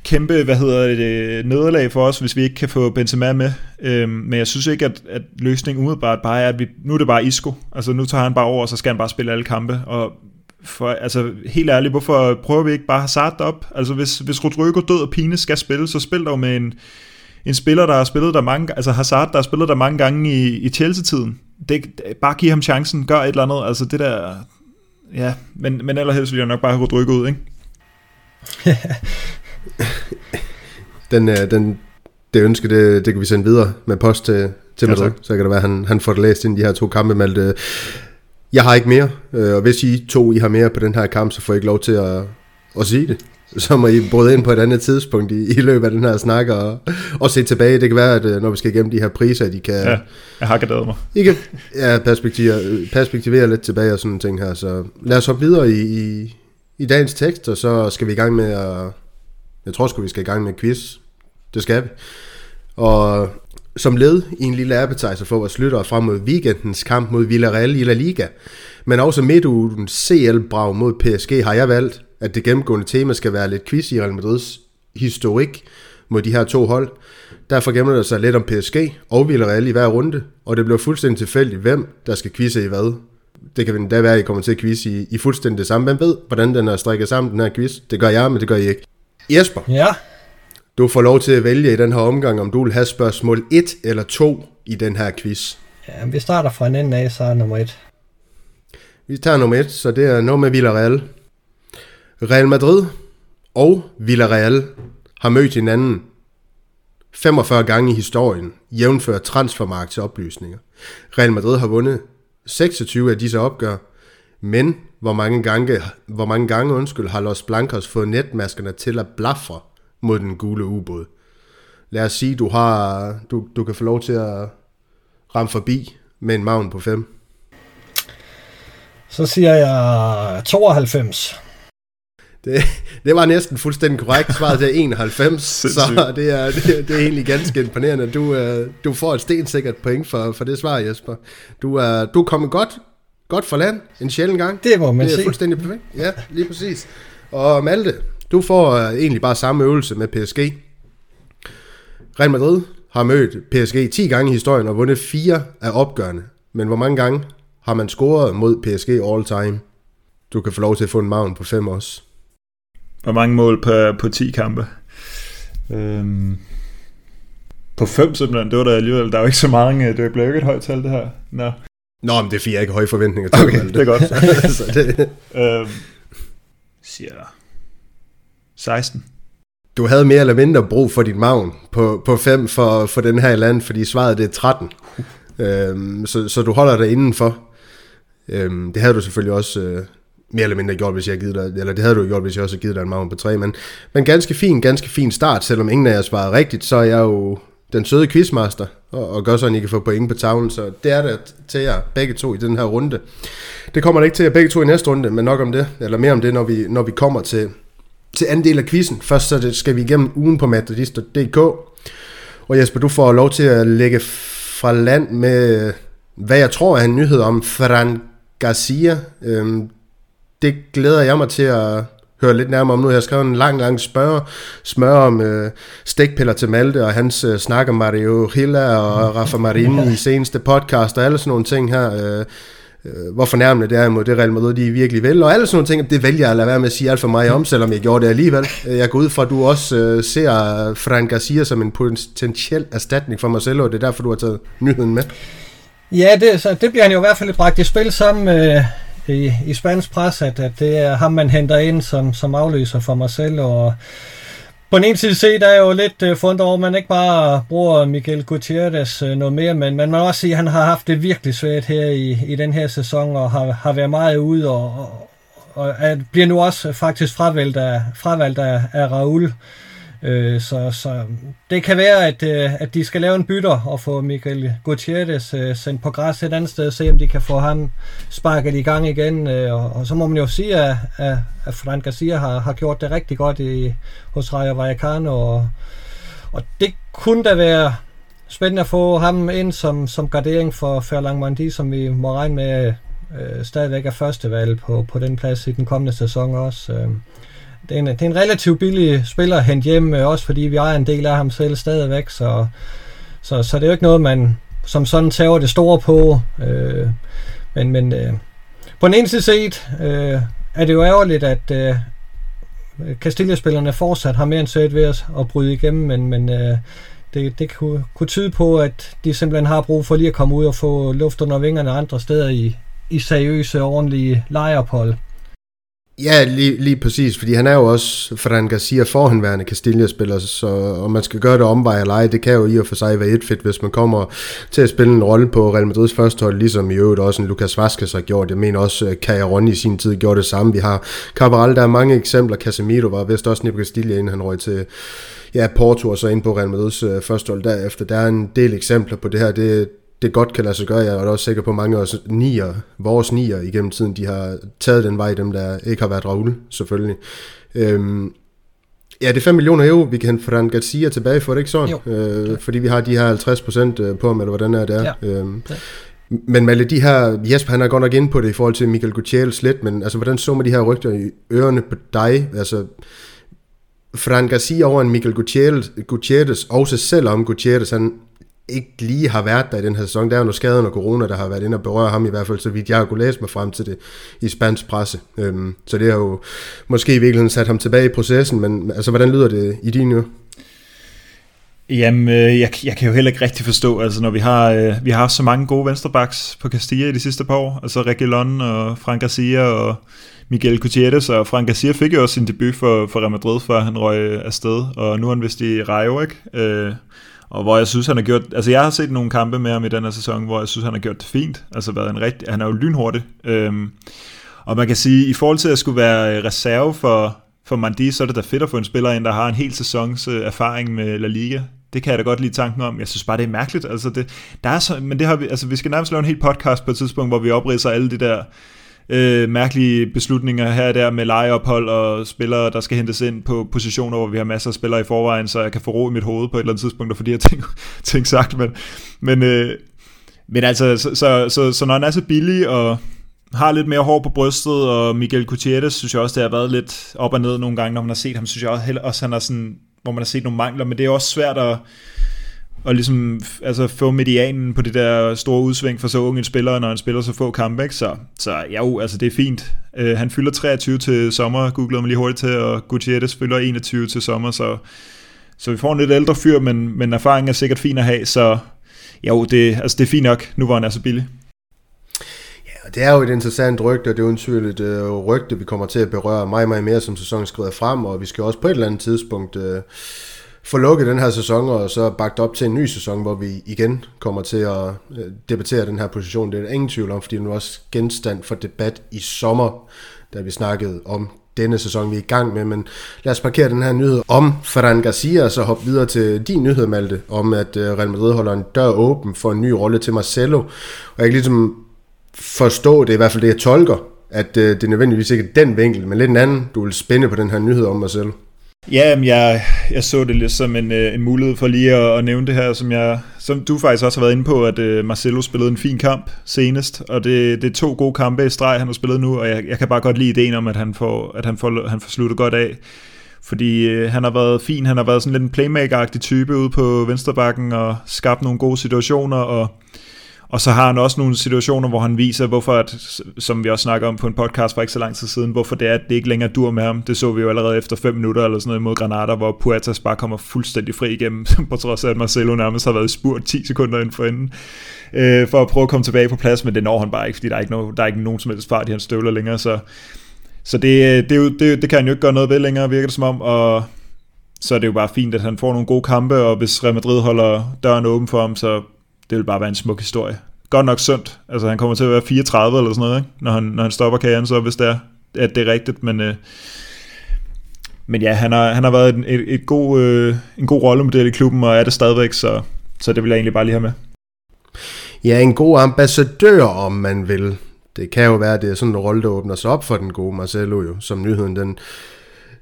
kæmpe, hvad hedder det, øh, nederlag for os, hvis vi ikke kan få Benzema med. Øh, men jeg synes ikke, at, at løsningen umiddelbart bare er, at vi, nu er det bare Isco. Altså nu tager han bare over, og så skal han bare spille alle kampe. Og for, altså helt ærligt, hvorfor prøver vi ikke bare Hazard op? Altså hvis, hvis Rodrigo død og Pine skal spille, så spil dog med en, en spiller, der har spillet der mange, altså Hazard, der har spillet der mange gange i, i Chelsea-tiden det, bare give ham chancen, gør et eller andet, altså det der, ja, men, men allerhelst vil jeg nok bare have Rodrigo ud, ikke? den, øh, den, det ønske, det, det kan vi sende videre med post til, til Madrid, ja, så kan det være, at han, han får det læst ind i de her to kampe, Malte. Jeg har ikke mere, øh, og hvis I to I har mere på den her kamp, så får I ikke lov til at, at sige det så må I bryde ind på et andet tidspunkt i, i løbet af den her snak og, og se tilbage. Det kan være, at øh, når vi skal igennem de her priser, de kan... Ja, jeg har gadavet mig. I kan ja, perspektivere, perspektivere lidt tilbage og sådan ting her. Så lad os hoppe videre i, i, i dagens tekst, og så skal vi i gang med at... Jeg tror sgu, vi skal i gang med quiz. Det skal vi. Og som led i en lille appetizer for vores lyttere frem mod weekendens kamp mod Villarreal i La Liga, men også midtugen CL-brag mod PSG, har jeg valgt at det gennemgående tema skal være lidt quiz i Real Madrids historik mod de her to hold. Derfor gemmer der sig lidt om PSG og Villarreal i hver runde, og det bliver fuldstændig tilfældigt, hvem der skal quizze i hvad. Det kan da være, at I kommer til at quizze i, i fuldstændig det samme. Hvem ved, hvordan den er strikket sammen, den her quiz? Det gør jeg, men det gør I ikke. Jesper. Ja. Du får lov til at vælge i den her omgang, om du vil have spørgsmål 1 eller 2 i den her quiz. Ja, vi starter fra en ende af, så er nummer 1. Vi tager nummer 1, så det er noget med Villarreal. Real Madrid og Villarreal har mødt hinanden 45 gange i historien, jævnført transfermarkt til oplysninger. Real Madrid har vundet 26 af disse opgør, men hvor mange gange, hvor mange gange undskyld, har Los Blancos fået netmaskerne til at blafre mod den gule ubåd? Lad os sige, du, har, du, du kan få lov til at ramme forbi med en maven på 5. Så siger jeg 92. Det, det var næsten fuldstændig korrekt. Svaret er 91, så det er, det, det er egentlig ganske imponerende. Du, uh, du får et stensikkert point for, for det svar, Jesper. Du er, du er kommet godt, godt for land en sjældent gang. Det må man Det er se. fuldstændig perfekt. Ja, lige præcis. Og Malte, du får uh, egentlig bare samme øvelse med PSG. Real Madrid har mødt PSG 10 gange i historien og vundet fire af opgørende. Men hvor mange gange har man scoret mod PSG all time? Du kan få lov til at få en maven på 5 også. Hvor mange mål på, på 10 kampe? Øhm, På 5 simpelthen, det var der alligevel, der er jo ikke så mange, det blev ikke et højt tal det her. Nå. Nå, men det er fordi, jeg ikke har høje forventninger til Okay, det er godt. så det, Øhm, siger 16. du havde mere eller mindre brug for din maven på, på 5 for, for den her land, fordi svaret det er 13. Øhm, så, så du holder dig indenfor. Øhm, det havde du selvfølgelig også øh, mere eller mindre gjort, hvis jeg givet dig, eller det havde du gjort, hvis jeg også havde givet dig en maven på 3, men, men ganske fin, ganske fin start, selvom ingen af jer svarede rigtigt, så er jeg jo den søde quizmaster, og, og gør sådan, at I kan få point på tavlen, så det er det til jer begge to i den her runde. Det kommer det ikke til jer begge to i næste runde, men nok om det, eller mere om det, når vi, når vi kommer til, til anden del af quizzen. Først så det skal vi igennem ugen på matadist.dk, og Jesper, du får lov til at lægge fra land med, hvad jeg tror er en nyhed om Fran Garcia. Øhm, det glæder jeg mig til at høre lidt nærmere om nu. Jeg har skrevet en lang, lang spørg, smør om øh, stikpiller til Malte, og hans øh, snak om Mario Hilla og Rafa Marini i seneste podcast, og alle sådan nogle ting her. Øh, øh, hvor fornærmende det er imod det Real Madrid, de virkelig vil, og alle sådan nogle ting, det vælger jeg at lade være med at sige alt for meget om, selvom jeg gjorde det alligevel. Øh, Jeg går ud fra, at du også øh, ser Fran Garcia som en potentiel erstatning for Marcelo, og det er derfor, du har taget nyheden med. Ja, det, så det bliver han jo i hvert fald bragt i spil sammen med i, i spansk pres, at, at det er ham, man henter ind som, som afløser for Marcelo, og på den ene side set er jeg jo lidt øh, uh, fundet over, at man ikke bare bruger Miguel Gutierrez øh, noget mere, men man må også sige, at han har haft det virkelig svært her i, i den her sæson, og har, har været meget ude, og, og, og at bliver nu også faktisk fravalgt af, fravalgt af, af Raul. Øh, så, så det kan være, at, øh, at de skal lave en bytter og få Miguel Gutierrez øh, sendt på græs et andet sted, se om de kan få ham sparket i gang igen. Øh, og, og så må man jo sige, at, at, at Fran Garcia har, har gjort det rigtig godt i, hos Rayo Vallecano, og, og det kunne da være spændende at få ham ind som, som gardering for Ferlang Mandi, som vi må regne med øh, stadigvæk er førstevalg på, på den plads i den kommende sæson også. Øh det er en, det er en relativt billig spiller at hente hjem, øh, også fordi vi ejer en del af ham selv stadigvæk, så, så, så det er jo ikke noget, man som sådan tager det store på. Øh, men men øh, på den ene side set øh, er det jo ærgerligt, at øh, Castilla-spillerne fortsat har mere end svært ved at, at bryde igennem, men, men øh, det, det kunne, kunne tyde på, at de simpelthen har brug for lige at komme ud og få luft under vingerne andre steder i, i seriøse, ordentlige lejeophold. Ja, lige, lige præcis, fordi han er jo også, Fran Garcia, forhenværende Castilla-spiller, så om man skal gøre det omvej eller ej, det kan jo i og for sig være et fedt, hvis man kommer til at spille en rolle på Real Madrids første hold, ligesom i øvrigt også en Lucas Vazquez har gjort. Jeg mener også, Cajaron i sin tid gjorde det samme. Vi har Cabral, der er mange eksempler. Casemiro var vist også nede på Castilla, inden han røg til ja, Porto og så ind på Real Madrids øh, første hold derefter. Der er en del eksempler på det her. Det, det godt kan lade sig gøre. Jeg er også sikker på, at mange af os nier, vores nier igennem tiden, de har taget den vej, dem der ikke har været Raul, selvfølgelig. Øhm, ja, det er 5 millioner euro, vi kan hente Fran Garcia tilbage for, det ikke sådan? Jo. Øh, fordi vi har de her 50 procent på ham, eller hvordan er det er. Ja. Øhm, Ja. men med alle de her, Jesper han er godt nok inde på det i forhold til Michael Gutierrez lidt, men altså, hvordan så man de her rygter i ørerne på dig? Altså, Fran Garcia over en Michael Gutierrez, Gutierrez også selvom Gutierrez han ikke lige har været der i den her sæson. Der er jo noget skaden og corona, der har været inde og berøre ham i hvert fald, så vidt jeg har kunne læse mig frem til det i spansk presse. Øhm, så det har jo måske i virkeligheden sat ham tilbage i processen, men altså, hvordan lyder det i din nu? Jamen, øh, jeg, jeg kan jo heller ikke rigtig forstå, altså når vi har, øh, vi har haft så mange gode venstrebacks på Castilla i de sidste par år, altså Reguilon og Frank Garcia og Miguel Gutierrez, og Frank Garcia fik jo også sin debut for, for Real Madrid, før han røg øh, afsted, og nu er han vist i Rayo, ikke? Øh, og hvor jeg synes, han har gjort, altså jeg har set nogle kampe med ham i den her sæson, hvor jeg synes, han har gjort det fint, altså været en rigtig, han er jo lynhurtig, øhm, og man kan sige, i forhold til at skulle være øh, reserve for, for Mandi, så er det da fedt at få en spiller ind, der har en hel sæsons øh, erfaring med La Liga. Det kan jeg da godt lide tanken om. Jeg synes bare, det er mærkeligt. Altså det, der er så, men det har vi, altså vi skal nærmest lave en hel podcast på et tidspunkt, hvor vi opridser alle de der øh, mærkelige beslutninger her og der med lejeophold og spillere, der skal hentes ind på positioner, hvor vi har masser af spillere i forvejen, så jeg kan få ro i mit hoved på et eller andet tidspunkt, og få de her ting, ting sagt. Men, men, øh, men altså, så, så, så, så når han er så billig og har lidt mere hår på brystet, og Miguel Gutierrez synes jeg også, det har været lidt op og ned nogle gange, når man har set ham, synes jeg også, også han er sådan, hvor man har set nogle mangler, men det er også svært at, og ligesom, altså få medianen på det der store udsving for så unge en spiller, når han spiller så få kampe, ikke? Så, så ja, jo, altså det er fint. Øh, han fylder 23 til sommer, googlede mig lige hurtigt til, og Gutierrez fylder 21 til sommer, så så vi får en lidt ældre fyr, men, men erfaringen er sikkert fin at have, så jo, uh, det, altså det er fint nok, nu hvor han er så billig. Ja, det er jo et interessant rygte, og det er jo en tydeligt øh, rygte, vi kommer til at berøre meget, meget mere, som sæsonen skrider frem, og vi skal også på et eller andet tidspunkt Øh få lukket den her sæson, og så bagt op til en ny sæson, hvor vi igen kommer til at øh, debattere den her position. Det er ingen tvivl om, fordi det er også genstand for debat i sommer, da vi snakkede om denne sæson, vi er i gang med, men lad os parkere den her nyhed om Ferran Garcia, og så hoppe videre til din nyhed, Malte, om at øh, Real Madrid holder en dør åben for en ny rolle til Marcelo. Og jeg kan ligesom forstå, det i hvert fald det, jeg tolker, at øh, det er nødvendigvis ikke den vinkel, men lidt en anden, du vil spænde på den her nyhed om Marcelo. Ja, men jeg, jeg så det lidt som en, øh, en mulighed for lige at, at nævne det her, som, jeg, som du faktisk også har været inde på, at uh, Marcelo spillede en fin kamp senest, og det, det er to gode kampe i streg, han har spillet nu, og jeg, jeg kan bare godt lide ideen om, at han får, at han får, han får sluttet godt af. Fordi uh, han har været fin, han har været sådan lidt en playmaker-agtig type ude på venstrebakken, og skabt nogle gode situationer, og og så har han også nogle situationer, hvor han viser, hvorfor, at, som vi også snakker om på en podcast for ikke så lang tid siden, hvorfor det er, at det ikke længere dur med ham. Det så vi jo allerede efter 5 minutter eller sådan noget mod Granada, hvor Puertas bare kommer fuldstændig fri igennem, på trods af, at Marcelo nærmest har været i spurt 10 sekunder inden for enden, øh, for at prøve at komme tilbage på plads, men det når han bare ikke, fordi der er ikke, no, der er ikke nogen som helst fart i hans støvler længere, så, så det, øh, det, det, det kan han jo ikke gøre noget ved længere, virker det som om, og så er det jo bare fint, at han får nogle gode kampe, og hvis Real Madrid holder døren åben for ham, så det vil bare være en smuk historie. Godt nok sundt. Altså han kommer til at være 34 eller sådan noget, ikke? Når, han, når han stopper karrieren, så hvis det er, at det er rigtigt. Men, øh, men ja, han har, han har været en, et, et god, øh, en god rollemodel i klubben, og er det stadigvæk, så, så det vil jeg egentlig bare lige have med. Ja, en god ambassadør, om man vil. Det kan jo være, at det er sådan en rolle, der åbner sig op for den gode Marcelo, jo, som nyheden den,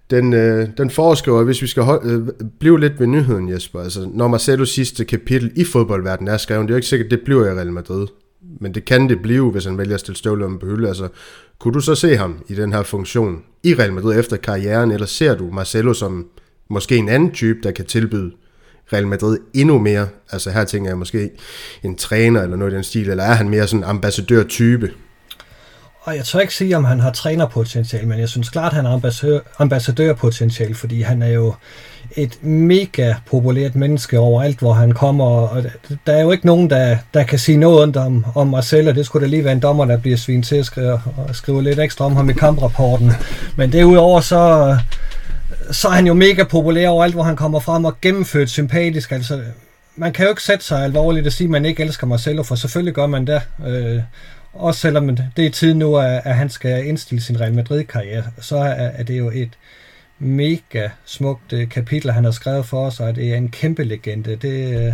den, øh, den foreskriver, hvis vi skal holde, øh, blive lidt ved nyheden, Jesper, altså når Marcelos sidste kapitel i fodboldverdenen er skrevet, det er jo ikke sikkert, det bliver i Real Madrid, men det kan det blive, hvis han vælger at stille støvler på hylde, altså kunne du så se ham i den her funktion i Real Madrid efter karrieren, eller ser du Marcelo som måske en anden type, der kan tilbyde Real Madrid endnu mere, altså her tænker jeg måske en træner eller noget i den stil, eller er han mere sådan en ambassadør-type? Og jeg tør ikke sige, om han har trænerpotentiale, men jeg synes klart, at han har ambassadørpotentiale, fordi han er jo et mega populært menneske overalt, hvor han kommer, og der er jo ikke nogen, der, der kan sige noget om, om Marcel, og det skulle da lige være en dommer, der bliver svin til at skrive, skrive lidt ekstra om ham i kamprapporten. Men derudover så, så er han jo mega populær overalt, hvor han kommer frem og gennemført sympatisk. Altså, man kan jo ikke sætte sig alvorligt og sige, at man ikke elsker Marcelo, for selvfølgelig gør man det. Øh, også selvom det er tid nu, at han skal indstille sin Real Madrid-karriere, så er det jo et mega smukt øh, kapitel, han har skrevet for os, og det er en kæmpe legende. Det, øh,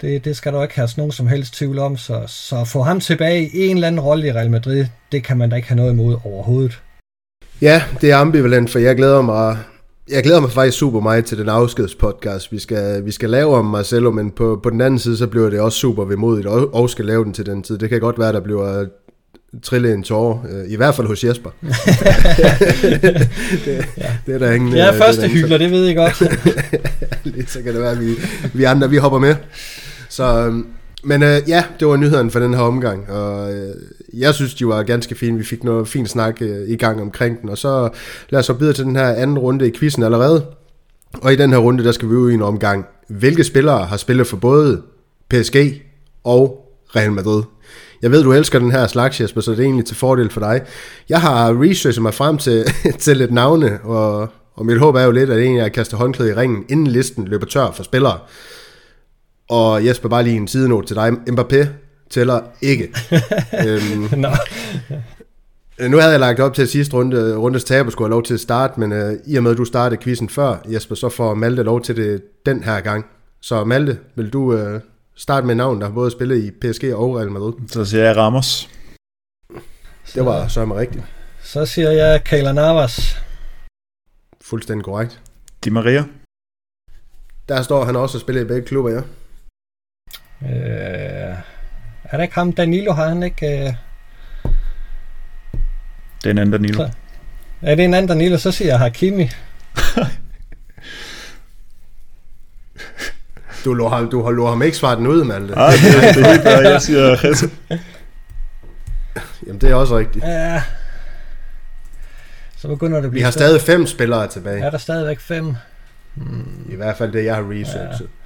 det, det skal der ikke have nogen som helst tvivl om. Så, så få ham tilbage i en eller anden rolle i Real Madrid, det kan man da ikke have noget imod overhovedet. Ja, det er ambivalent, for jeg glæder mig jeg glæder mig faktisk super meget til den afskedspodcast, vi skal, vi skal lave om Marcelo, men på, på den anden side, så bliver det også super vemodigt, og, og skal lave den til den tid. Det kan godt være, der bliver trille en tårer, øh, i hvert fald hos Jesper. det, ja. det er der ingen... Jeg er øh, første hyggeler, det ved jeg godt. så kan det være, at vi, vi andre, vi hopper med. Så, øhm, men øh, ja, det var nyheden for den her omgang, og øh, jeg synes, de var ganske fine. Vi fik noget fint snak øh, i gang omkring den, og så lad os så videre til den her anden runde i quizzen allerede. Og i den her runde, der skal vi ud i en omgang. Hvilke spillere har spillet for både PSG og Real Madrid? Jeg ved, du elsker den her slags, Jesper, så det er egentlig til fordel for dig. Jeg har researchet mig frem til, til lidt navne, og, og mit håb er jo lidt, at en af jer kaster håndklæde i ringen, inden listen løber tør for spillere. Og Jesper, bare lige en sidenote til dig. Mbappé tæller ikke. øhm, no. Nu havde jeg lagt op til at sidste runde, rundes taber skulle have lov til at starte, men uh, i og med, at du startede quizzen før, Jesper, så får Malte lov til det den her gang. Så Malte, vil du uh, starte med navn, der har både spillet i PSG og Real Madrid? Så siger jeg Ramos. Det var så mig rigtigt. Så siger jeg Kayla Navas. Fuldstændig korrekt. Di Maria. Der står han også og spiller i begge klubber, ja. Øh, er der ikke ham, Danilo, har han ikke... Øh... Det er en anden Danilo. Så, er det en anden Danilo, så siger jeg Hakimi. du lå ham, du har lå ham ikke svaret den ud, Malte. Nej, det, det er helt jeg siger Resse. Jamen, det er også rigtigt. Ja. Så begynder det at blive... Vi har stadig fem spillere tilbage. Er der stadigvæk fem? Hmm. I hvert fald det, jeg har researchet. Ja.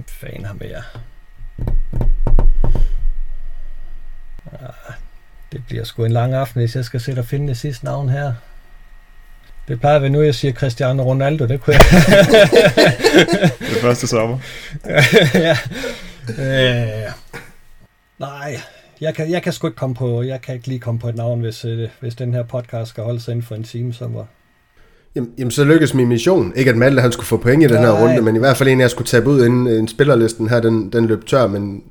Hvad fanden har jer? Ah, det bliver sgu en lang aften, hvis jeg skal sætte og finde det sidste navn her. Det plejer vi nu, jeg siger Cristiano Ronaldo, det kunne jeg. det første sommer. ja. Øh, nej, jeg kan, jeg kan sgu ikke komme på, jeg kan ikke lige komme på et navn, hvis, øh, hvis den her podcast skal holde sig inden for en time, som var... Jamen, jamen, så lykkedes min mission. Ikke at Malte han skulle få point i den her runde, men i hvert fald en, jeg skulle tage ud, inden en spillerlisten her, den, den løb tør, men...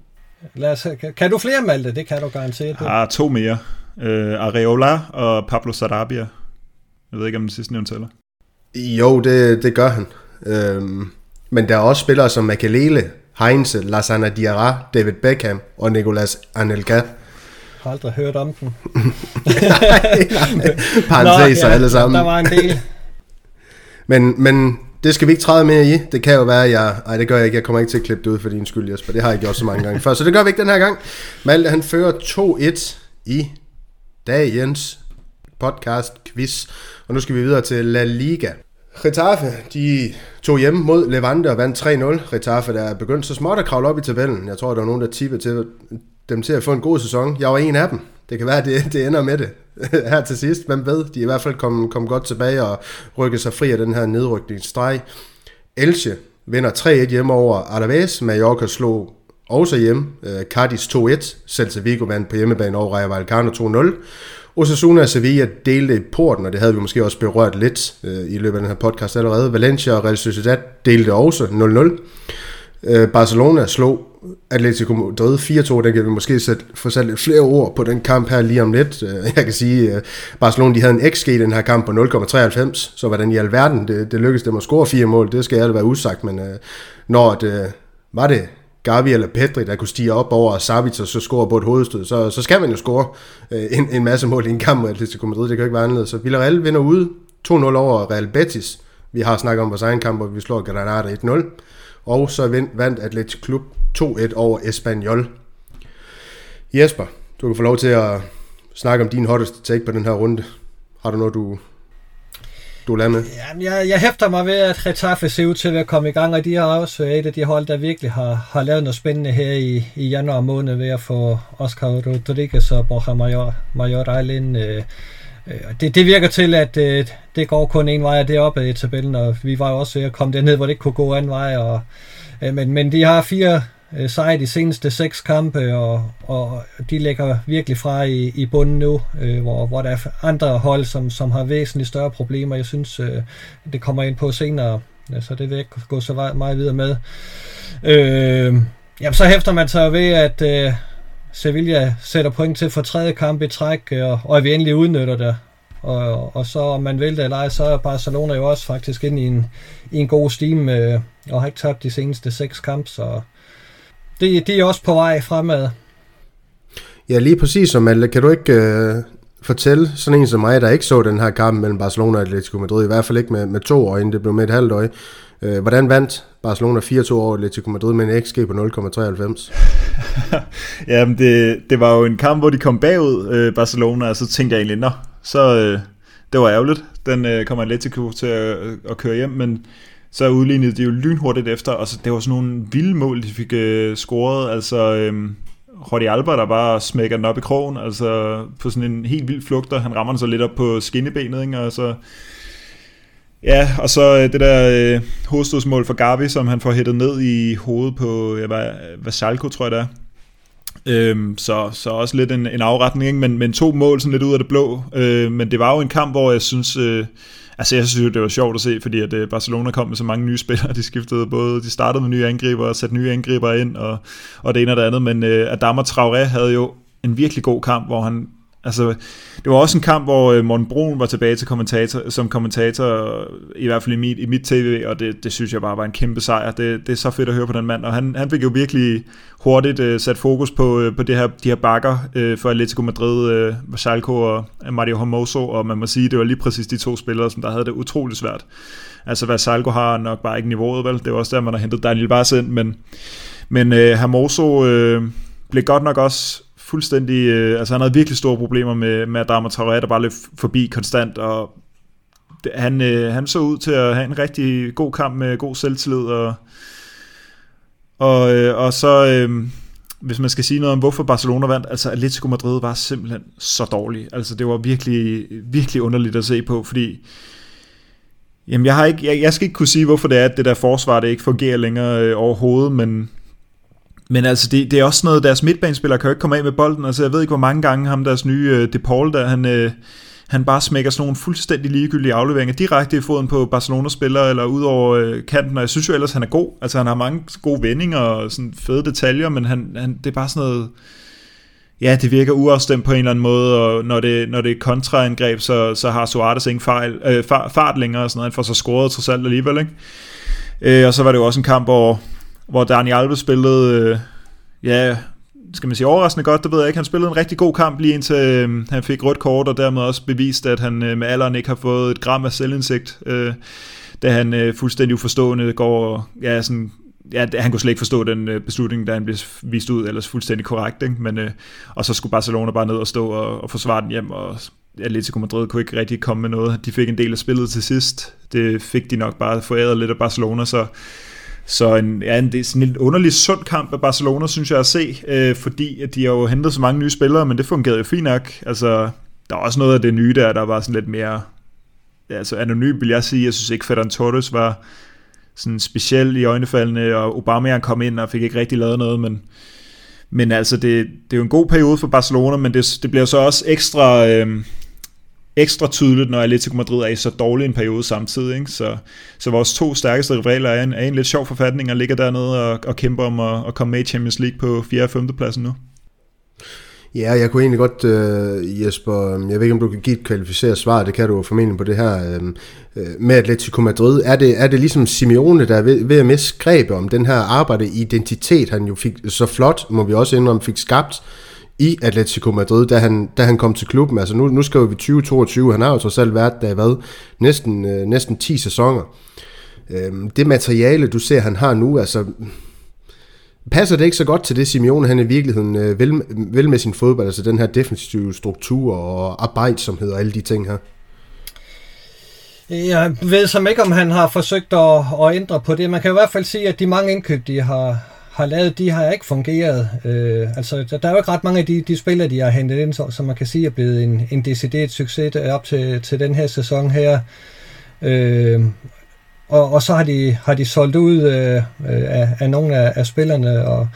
Lad os, kan, du flere, Malte? Det kan du garanteret. Jeg har to mere. Uh, Areola og Pablo Sarabia. Jeg ved ikke, om den sidste nævnt tæller. Jo, det, det gør han. Øhm, men der er også spillere som Makalele, Heinze, Lassana Diarra, David Beckham og Nicolas Anelka. Jeg har aldrig hørt om den. Parenteser ja, alle sammen. Der var en del men, men det skal vi ikke træde mere i. Det kan jo være, at jeg... Ej, det gør jeg ikke. Jeg kommer ikke til at klippe det ud for din skyld, Jesper. Det har jeg gjort så mange gange før. Så det gør vi ikke den her gang. Malte, han fører 2-1 i dagens podcast quiz. Og nu skal vi videre til La Liga. Getafe, de tog hjem mod Levante og vandt 3-0. Getafe, der er begyndt så småt at kravle op i tabellen. Jeg tror, der var nogen, der tippede til dem til at få en god sæson. Jeg var en af dem. Det kan være, at det, det ender med det her til sidst. Hvem ved? De er i hvert fald kommet kom godt tilbage og rykket sig fri af den her nedrykningsstreg. Elche vinder 3-1 hjemme over Alaves. Mallorca slog også hjem. Øh, Cardis 2-1. Celta Vigo vandt på hjemmebane over Rayo Vallecano 2-0. Osasuna og Sevilla delte i porten, og det havde vi måske også berørt lidt øh, i løbet af den her podcast allerede. Valencia og Real Sociedad delte også 0-0. Øh, Barcelona slog Atletico Madrid 4-2, den kan vi måske sætte, få sat lidt flere ord på den kamp her lige om lidt. Øh, jeg kan sige, at Barcelona de havde en XG i den her kamp på 0,93, så hvordan i alverden det, det lykkedes dem at score fire mål, det skal jeg være usagt, men øh, når det, øh, var det Gavi eller Pedri, der kunne stige op over Savic og så score på et hovedstød, så, så skal man jo score øh, en, en masse mål i en kamp mod Atletico Madrid. Det kan jo ikke være anderledes. Så Villarreal vinder ude 2-0 over Real Betis. Vi har snakket om vores egen kamp, hvor vi slår Granada 1-0. Og så vandt Atletic Klub 2-1 over Espanyol. Jesper, du kan få lov til at snakke om din hotteste take på den her runde. Har du noget, du du lader med? Jamen, jeg, jeg hæfter mig ved, at Retaffe ser ud til at komme i gang, og de har også et af de hold, der virkelig har, har lavet noget spændende her i, i januar måned ved at få Oscar Rodriguez og Borja Major, Major Island, øh, Øh, det, det virker til, at øh, det går kun en vej, og det er i tabellen, og vi var jo også ved at komme derned, hvor det ikke kunne gå anden vej. Og, øh, men, men de har fire øh, sejre de seneste seks kampe, og, og de ligger virkelig fra i, i bunden nu, øh, hvor, hvor der er andre hold, som, som har væsentligt større problemer. Jeg synes, øh, det kommer ind på senere, så det vil jeg ikke gå så meget videre med. Øh, jamen, så hæfter man sig ved, at øh, Sevilla sætter point til for tredje kamp i træk, og, og at vi endelig udnytter det. Og, og så om man vil det eller ej, så er Barcelona jo også faktisk ind i en, i en god steam, øh, og har ikke tabt de seneste seks kampe, så det, de er også på vej fremad. Ja, lige præcis som Malte. Kan du ikke øh, fortælle sådan en som mig, der ikke så den her kamp mellem Barcelona og Atletico Madrid, i hvert fald ikke med, med to øjne, det blev med et halvt øje. Øh, hvordan vandt Barcelona 4-2 over Atletico Madrid med en XG på 0,93? Jamen, det, det var jo en kamp, hvor de kom bagud, øh, Barcelona, og så tænkte jeg egentlig, nå, så øh, det var ærgerligt. Den øh, kommer Atletico til at, øh, at køre hjem, men så udlignede de jo lynhurtigt efter, og så, det var sådan nogle vilde mål, de fik øh, scoret, altså øh, Jordi Alba, der bare smækker den op i krogen, altså på sådan en helt vild flugt, og han rammer den så lidt op på skinnebenet, ikke? og så Ja, og så øh, det der øh, hovedstødsmål for Gavi, som han får hættet ned i hovedet på ja, Vasalko, tror jeg det er. Øhm, så, så også lidt en, en afretning, ikke? Men, men to mål sådan lidt ud af det blå. Øh, men det var jo en kamp, hvor jeg synes, øh, Altså jeg synes det var sjovt at se, fordi at øh, Barcelona kom med så mange nye spillere, de skiftede både, de startede med nye angriber og satte nye angriber ind, og, og det ene og det andet, men øh, Adama Traoré havde jo en virkelig god kamp, hvor han Altså, det var også en kamp, hvor øh, Morten Brun var tilbage til kommentator, som kommentator, i hvert fald i mit, i mit tv, og det, det synes jeg bare var en kæmpe sejr. Det, det er så fedt at høre på den mand, og han, han fik jo virkelig hurtigt uh, sat fokus på, uh, på det her, de her bakker uh, for Atletico Madrid, uh, Vasalco og Mario Hermoso, og man må sige, det var lige præcis de to spillere, som der havde det utrolig svært. Altså, Vasalco har nok bare ikke niveauet, vel? Det var også der, man har hentet Daniel Barca ind, men, men uh, Hermoso uh, blev godt nok også fuldstændig, øh, altså han havde virkelig store problemer med, med Adama Traoré, der bare løb forbi konstant, og det, han, øh, han så ud til at have en rigtig god kamp med god selvtillid, og, og, øh, og så, øh, hvis man skal sige noget om, hvorfor Barcelona vandt, altså Atletico Madrid var simpelthen så dårlig. Altså det var virkelig, virkelig underligt at se på, fordi Jamen, jeg, har ikke, jeg, jeg skal ikke kunne sige, hvorfor det er, at det der forsvar, det ikke fungerer længere øh, overhovedet, men, men altså, det, det er også noget, deres midtbanespillere kan jo ikke komme af med bolden. Altså, jeg ved ikke, hvor mange gange ham, deres nye øh, De Paul, der han, øh, han bare smækker sådan nogle fuldstændig ligegyldige afleveringer direkte i foden på Barcelona-spillere, eller ud over øh, kanten, og jeg synes jo ellers, han er god. Altså, han har mange gode vendinger og sådan fede detaljer, men han, han, det er bare sådan noget ja, det virker uafstemt på en eller anden måde, og når det, når det er kontraangreb, så, så har Suarez ingen fejl, øh, fart, fart længere, og sådan noget. han får så scoret trods alt alligevel, ikke? Øh, og så var det jo også en kamp, hvor, hvor Dani Alves spillede, øh, ja, skal man sige overraskende godt, det ved jeg ikke. Han spillede en rigtig god kamp lige indtil øh, han fik rødt kort, og dermed også bevist, at han øh, med alderen ikke har fået et gram af selvindsigt, øh, da han øh, fuldstændig uforstående går og ja, sådan ja, han kunne slet ikke forstå den øh, beslutning, da han blev vist ud, ellers fuldstændig korrekt, ikke? Men, øh, og så skulle Barcelona bare ned og stå og, og forsvare den hjem, og Atletico Madrid kunne ikke rigtig komme med noget. De fik en del af spillet til sidst. Det fik de nok bare foræret lidt af Barcelona, så så en, ja, en, det er sådan en underlig sund kamp af Barcelona, synes jeg at se, øh, fordi at de har jo hentet så mange nye spillere, men det fungerede jo fint nok. Altså, der er også noget af det nye der, der var sådan lidt mere ja, altså anonym, vil jeg sige. Jeg synes ikke, Ferran Torres var sådan speciel i øjnefaldene, og Aubameyang kom ind og fik ikke rigtig lavet noget, men, men altså, det, det er jo en god periode for Barcelona, men det, det bliver så også ekstra, øh, ekstra tydeligt, når Atletico Madrid er i så dårlig en periode samtidig. Ikke? Så, så vores to stærkeste rivaler er en, er en lidt sjov forfatning og ligger dernede og, og kæmper om at, at komme med i Champions League på 4. og 5. pladsen nu. Ja, jeg kunne egentlig godt, øh, Jesper, jeg ved ikke, om du kan give et kvalificeret svar, det kan du formentlig på det her uh, med Atletico Madrid. Er det, er det ligesom Simeone, der er ved, ved at miste grebet om den her arbejde identitet, han jo fik så flot, må vi også indrømme, fik skabt i Atletico Madrid, da han, da han kom til klubben. Altså nu, nu skriver vi 2022, han har jo trods alt været der hvad, næsten, øh, næsten 10 sæsoner. Uh, det materiale, du ser, han har nu, altså Passer det ikke så godt til det, Simeone han i virkeligheden øh, vil, vil med sin fodbold, altså den her defensive struktur og arbejdsomhed og alle de ting her? Jeg ved som ikke, om han har forsøgt at, at ændre på det. Man kan i hvert fald sige, at de mange indkøb, de har, har lavet, de har ikke fungeret. Øh, altså, der, der er jo ikke ret mange af de, de spillere, de har hentet ind, som man kan sige er blevet en, en decideret succes op til, til den her sæson her. Øh, og, og så har de, har de solgt ud øh, af, af nogle af, af spillerne, og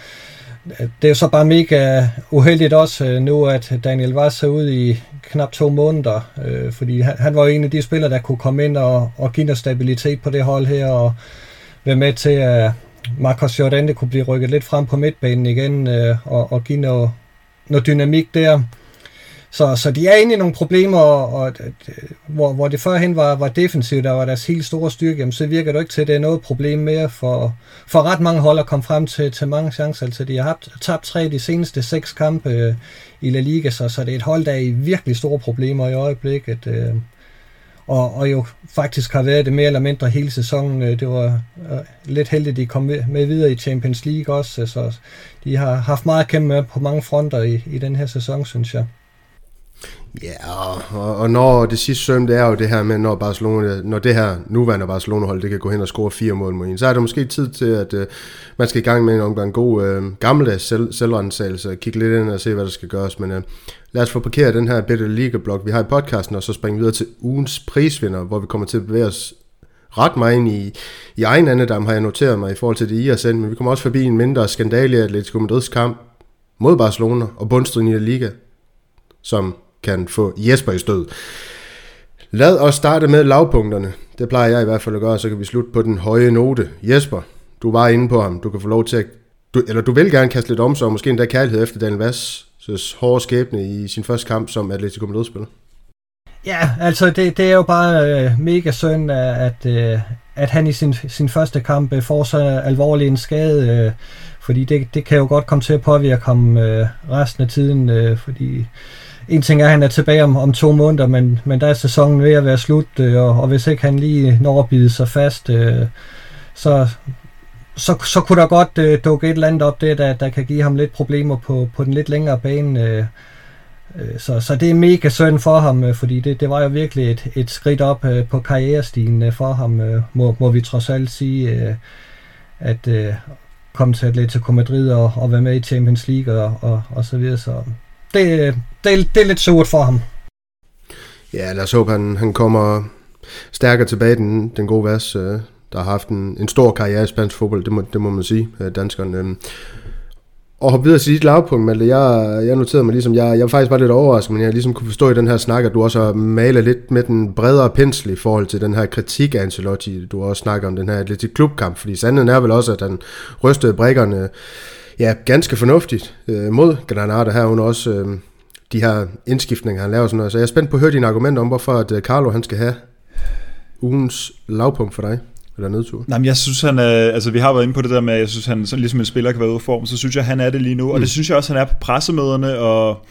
øh, det er jo så bare mega uheldigt også øh, nu, at Daniel Vaz er ude i knap to måneder, øh, fordi han, han var jo en af de spillere, der kunne komme ind og, og give noget stabilitet på det hold her, og være med til, at Marcos Jordan det kunne blive rykket lidt frem på midtbanen igen, øh, og, og give noget, noget dynamik der. Så, så de er inde i nogle problemer, og, og øh, hvor, hvor det førhen var, var defensivt, der var deres helt store styrke, jamen, så virker det ikke til, at det er noget problem mere for, for ret mange hold at komme frem til, til mange chancer. Altså, de har haft, tabt tre af de seneste seks kampe øh, i La Liga, så, så det er et hold, der er i virkelig store problemer i øjeblikket. Øh, og, og jo faktisk har været det mere eller mindre hele sæsonen. Øh, det var øh, lidt heldigt, at de kom med, med videre i Champions League også, øh, så de har haft meget at kæmpe med på mange fronter i, i den her sæson, synes jeg. Ja, og, og når det sidste søm, det er jo det her med, når Barcelona, når det her nuværende Barcelona-hold, det kan gå hen og score fire mål mod en, så er det måske tid til, at uh, man skal i gang med en omgang god øh, uh, gammeldags selv, selvrensagelse, kigge lidt ind og se, hvad der skal gøres, men uh, lad os få parkeret den her bitte Liga-blog, vi har i podcasten, og så springe videre til ugens prisvinder, hvor vi kommer til at bevæge os ret meget ind i, i egen andedam, har jeg noteret mig i forhold til det, I har sendt, men vi kommer også forbi en mindre skandale i Atletico Madrids kamp mod Barcelona og bundstriden i La Liga, som kan få Jesper i stød. Lad os starte med lavpunkterne. Det plejer jeg i hvert fald at gøre, så kan vi slutte på den høje note. Jesper, du var inde på ham. Du kan få lov til at... Du, eller du vil gerne kaste lidt om måske endda kærlighed efter Daniel Vass' hårde skæbne i sin første kamp som Atletico Madrid-spiller. Ja, altså det, det er jo bare øh, mega synd, øh, at, øh, at han i sin, sin første kamp øh, får så alvorlig en skade, øh, fordi det, det kan jo godt komme til at påvirke ham øh, resten af tiden, øh, fordi en ting er, at han er tilbage om, om to måneder, men, men der er sæsonen ved at være slut, øh, og, og hvis ikke han lige når at bide sig fast, øh, så så, så kunne der godt øh, dukke et eller andet op det, der, der kan give ham lidt problemer på, på den lidt længere bane. Øh, øh, så, så det er mega synd for ham, øh, fordi det, det var jo virkelig et, et skridt op øh, på karrierestigen øh, for ham, øh, må, må vi trods alt sige, øh, at øh, komme til Atletico Madrid og, og være med i Champions League og, og, og så videre. Så det, øh, det, det er lidt surt for ham. Ja, lad os håbe, han, han kommer stærkere tilbage, den, den gode vers, øh, der har haft en, en stor karriere i spansk fodbold, det må, det må man sige, øh, danskeren. Øh. Og hoppe videre til dit lavpunkt, Malte. Jeg, jeg noterede mig ligesom, jeg, jeg var faktisk bare lidt overrasket, men jeg ligesom kunne forstå i den her snak, at du også har malet lidt med den bredere pensel i forhold til den her kritik af Ancelotti. Du har også snakket om den her lidt klubkamp, fordi sandheden er vel også, at han rystede brækkerne ja, ganske fornuftigt øh, mod Granada herunder også øh, de her indskiftninger, han laver sådan noget. Så jeg er spændt på at høre dine argumenter om, hvorfor at øh, Carlo han skal have ugens lavpunkt for dig. Eller nedtur? Nej, men jeg synes, han er, altså vi har været inde på det der med, at jeg synes, han sådan ligesom en spiller kan være ude af form, så synes jeg, han er det lige nu, mm. og det synes jeg også, han er på pressemøderne, og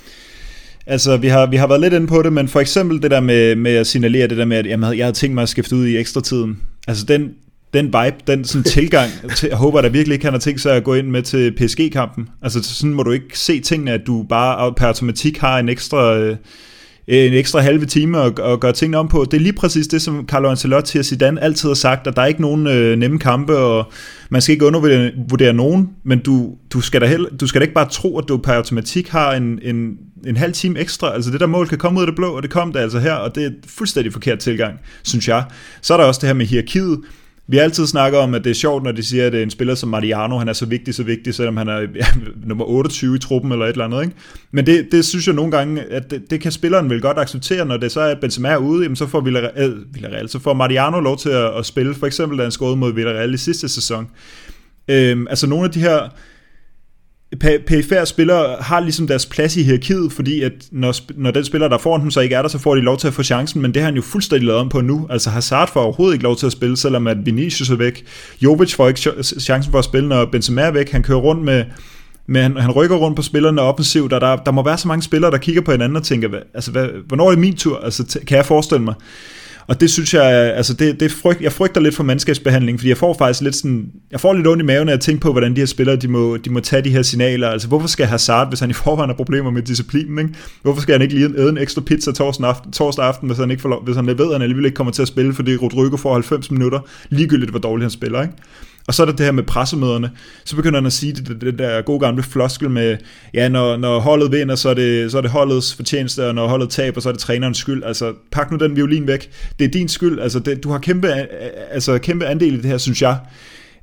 Altså, vi har, vi har været lidt inde på det, men for eksempel det der med, med at signalere det der med, at jamen, jeg havde tænkt mig at skifte ud i ekstra tiden. Altså, den, den vibe, den sådan tilgang, til, jeg håber der virkelig ikke, han har tænkt sig at gå ind med til PSG-kampen. Altså, sådan må du ikke se tingene, at du bare per automatik har en ekstra... Øh, en ekstra halve time at, at gøre tingene om på. Det er lige præcis det, som Carlo Ancelotti og Zidane altid har sagt, at der er ikke nogen øh, nemme kampe, og man skal ikke undervurdere nogen, men du, du, skal da heller, du skal da ikke bare tro, at du per automatik har en, en, en halv time ekstra. Altså det der mål kan komme ud af det blå, og det kom der altså her, og det er fuldstændig forkert tilgang, synes jeg. Så er der også det her med hierarkiet. Vi har altid snakket om, at det er sjovt, når de siger, at det er en spiller som Mariano, han er så vigtig, så vigtig, selvom han er ja, nummer 28 i truppen eller et eller andet. Ikke? Men det, det synes jeg nogle gange, at det, det kan spilleren vel godt acceptere, når det så er, at Benzema er ude, jamen så får Villarreal, øh, Villarreal, så får Mariano lov til at, at spille, for eksempel da han skåede mod Villarreal i sidste sæson. Øhm, altså nogle af de her PFR spillere har ligesom deres plads i hierarkiet, fordi at når, når den spiller, der får den, så ikke er der, så får de lov til at få chancen, men det har han jo fuldstændig lavet om på nu. Altså Hazard får overhovedet ikke lov til at spille, selvom at Vinicius er væk. Jovic får ikke chancen for at spille, når Benzema er væk. Han kører rundt med, med han, han rykker rundt på spillerne offensivt, og der, der må være så mange spillere, der kigger på hinanden og tænker, hvad, altså, hvad, hvornår er det min tur? Altså, kan jeg forestille mig? Og det synes jeg, altså det, det frygt, jeg frygter lidt for mandskabsbehandling, fordi jeg får faktisk lidt sådan, jeg får lidt ondt i maven, når jeg tænker på, hvordan de her spillere, de må, de må tage de her signaler. Altså hvorfor skal Hazard, hvis han i forvejen har problemer med disciplinen, ikke? hvorfor skal han ikke lige æde en ekstra pizza torsdag aften, torsdag aften hvis han ikke får lov, hvis han ved, at han alligevel ikke kommer til at spille, fordi Rodrigo får 90 minutter, ligegyldigt hvor dårligt han spiller, ikke? Og så er der det her med pressemøderne. Så begynder han at sige det, det, det der gode gamle floskel med, ja, når, når holdet vinder, så er, det, så er det holdets fortjeneste, og når holdet taber, så er det trænerens skyld. Altså, pak nu den violin væk. Det er din skyld. Altså, det, du har kæmpe, altså, kæmpe andel i det her, synes jeg.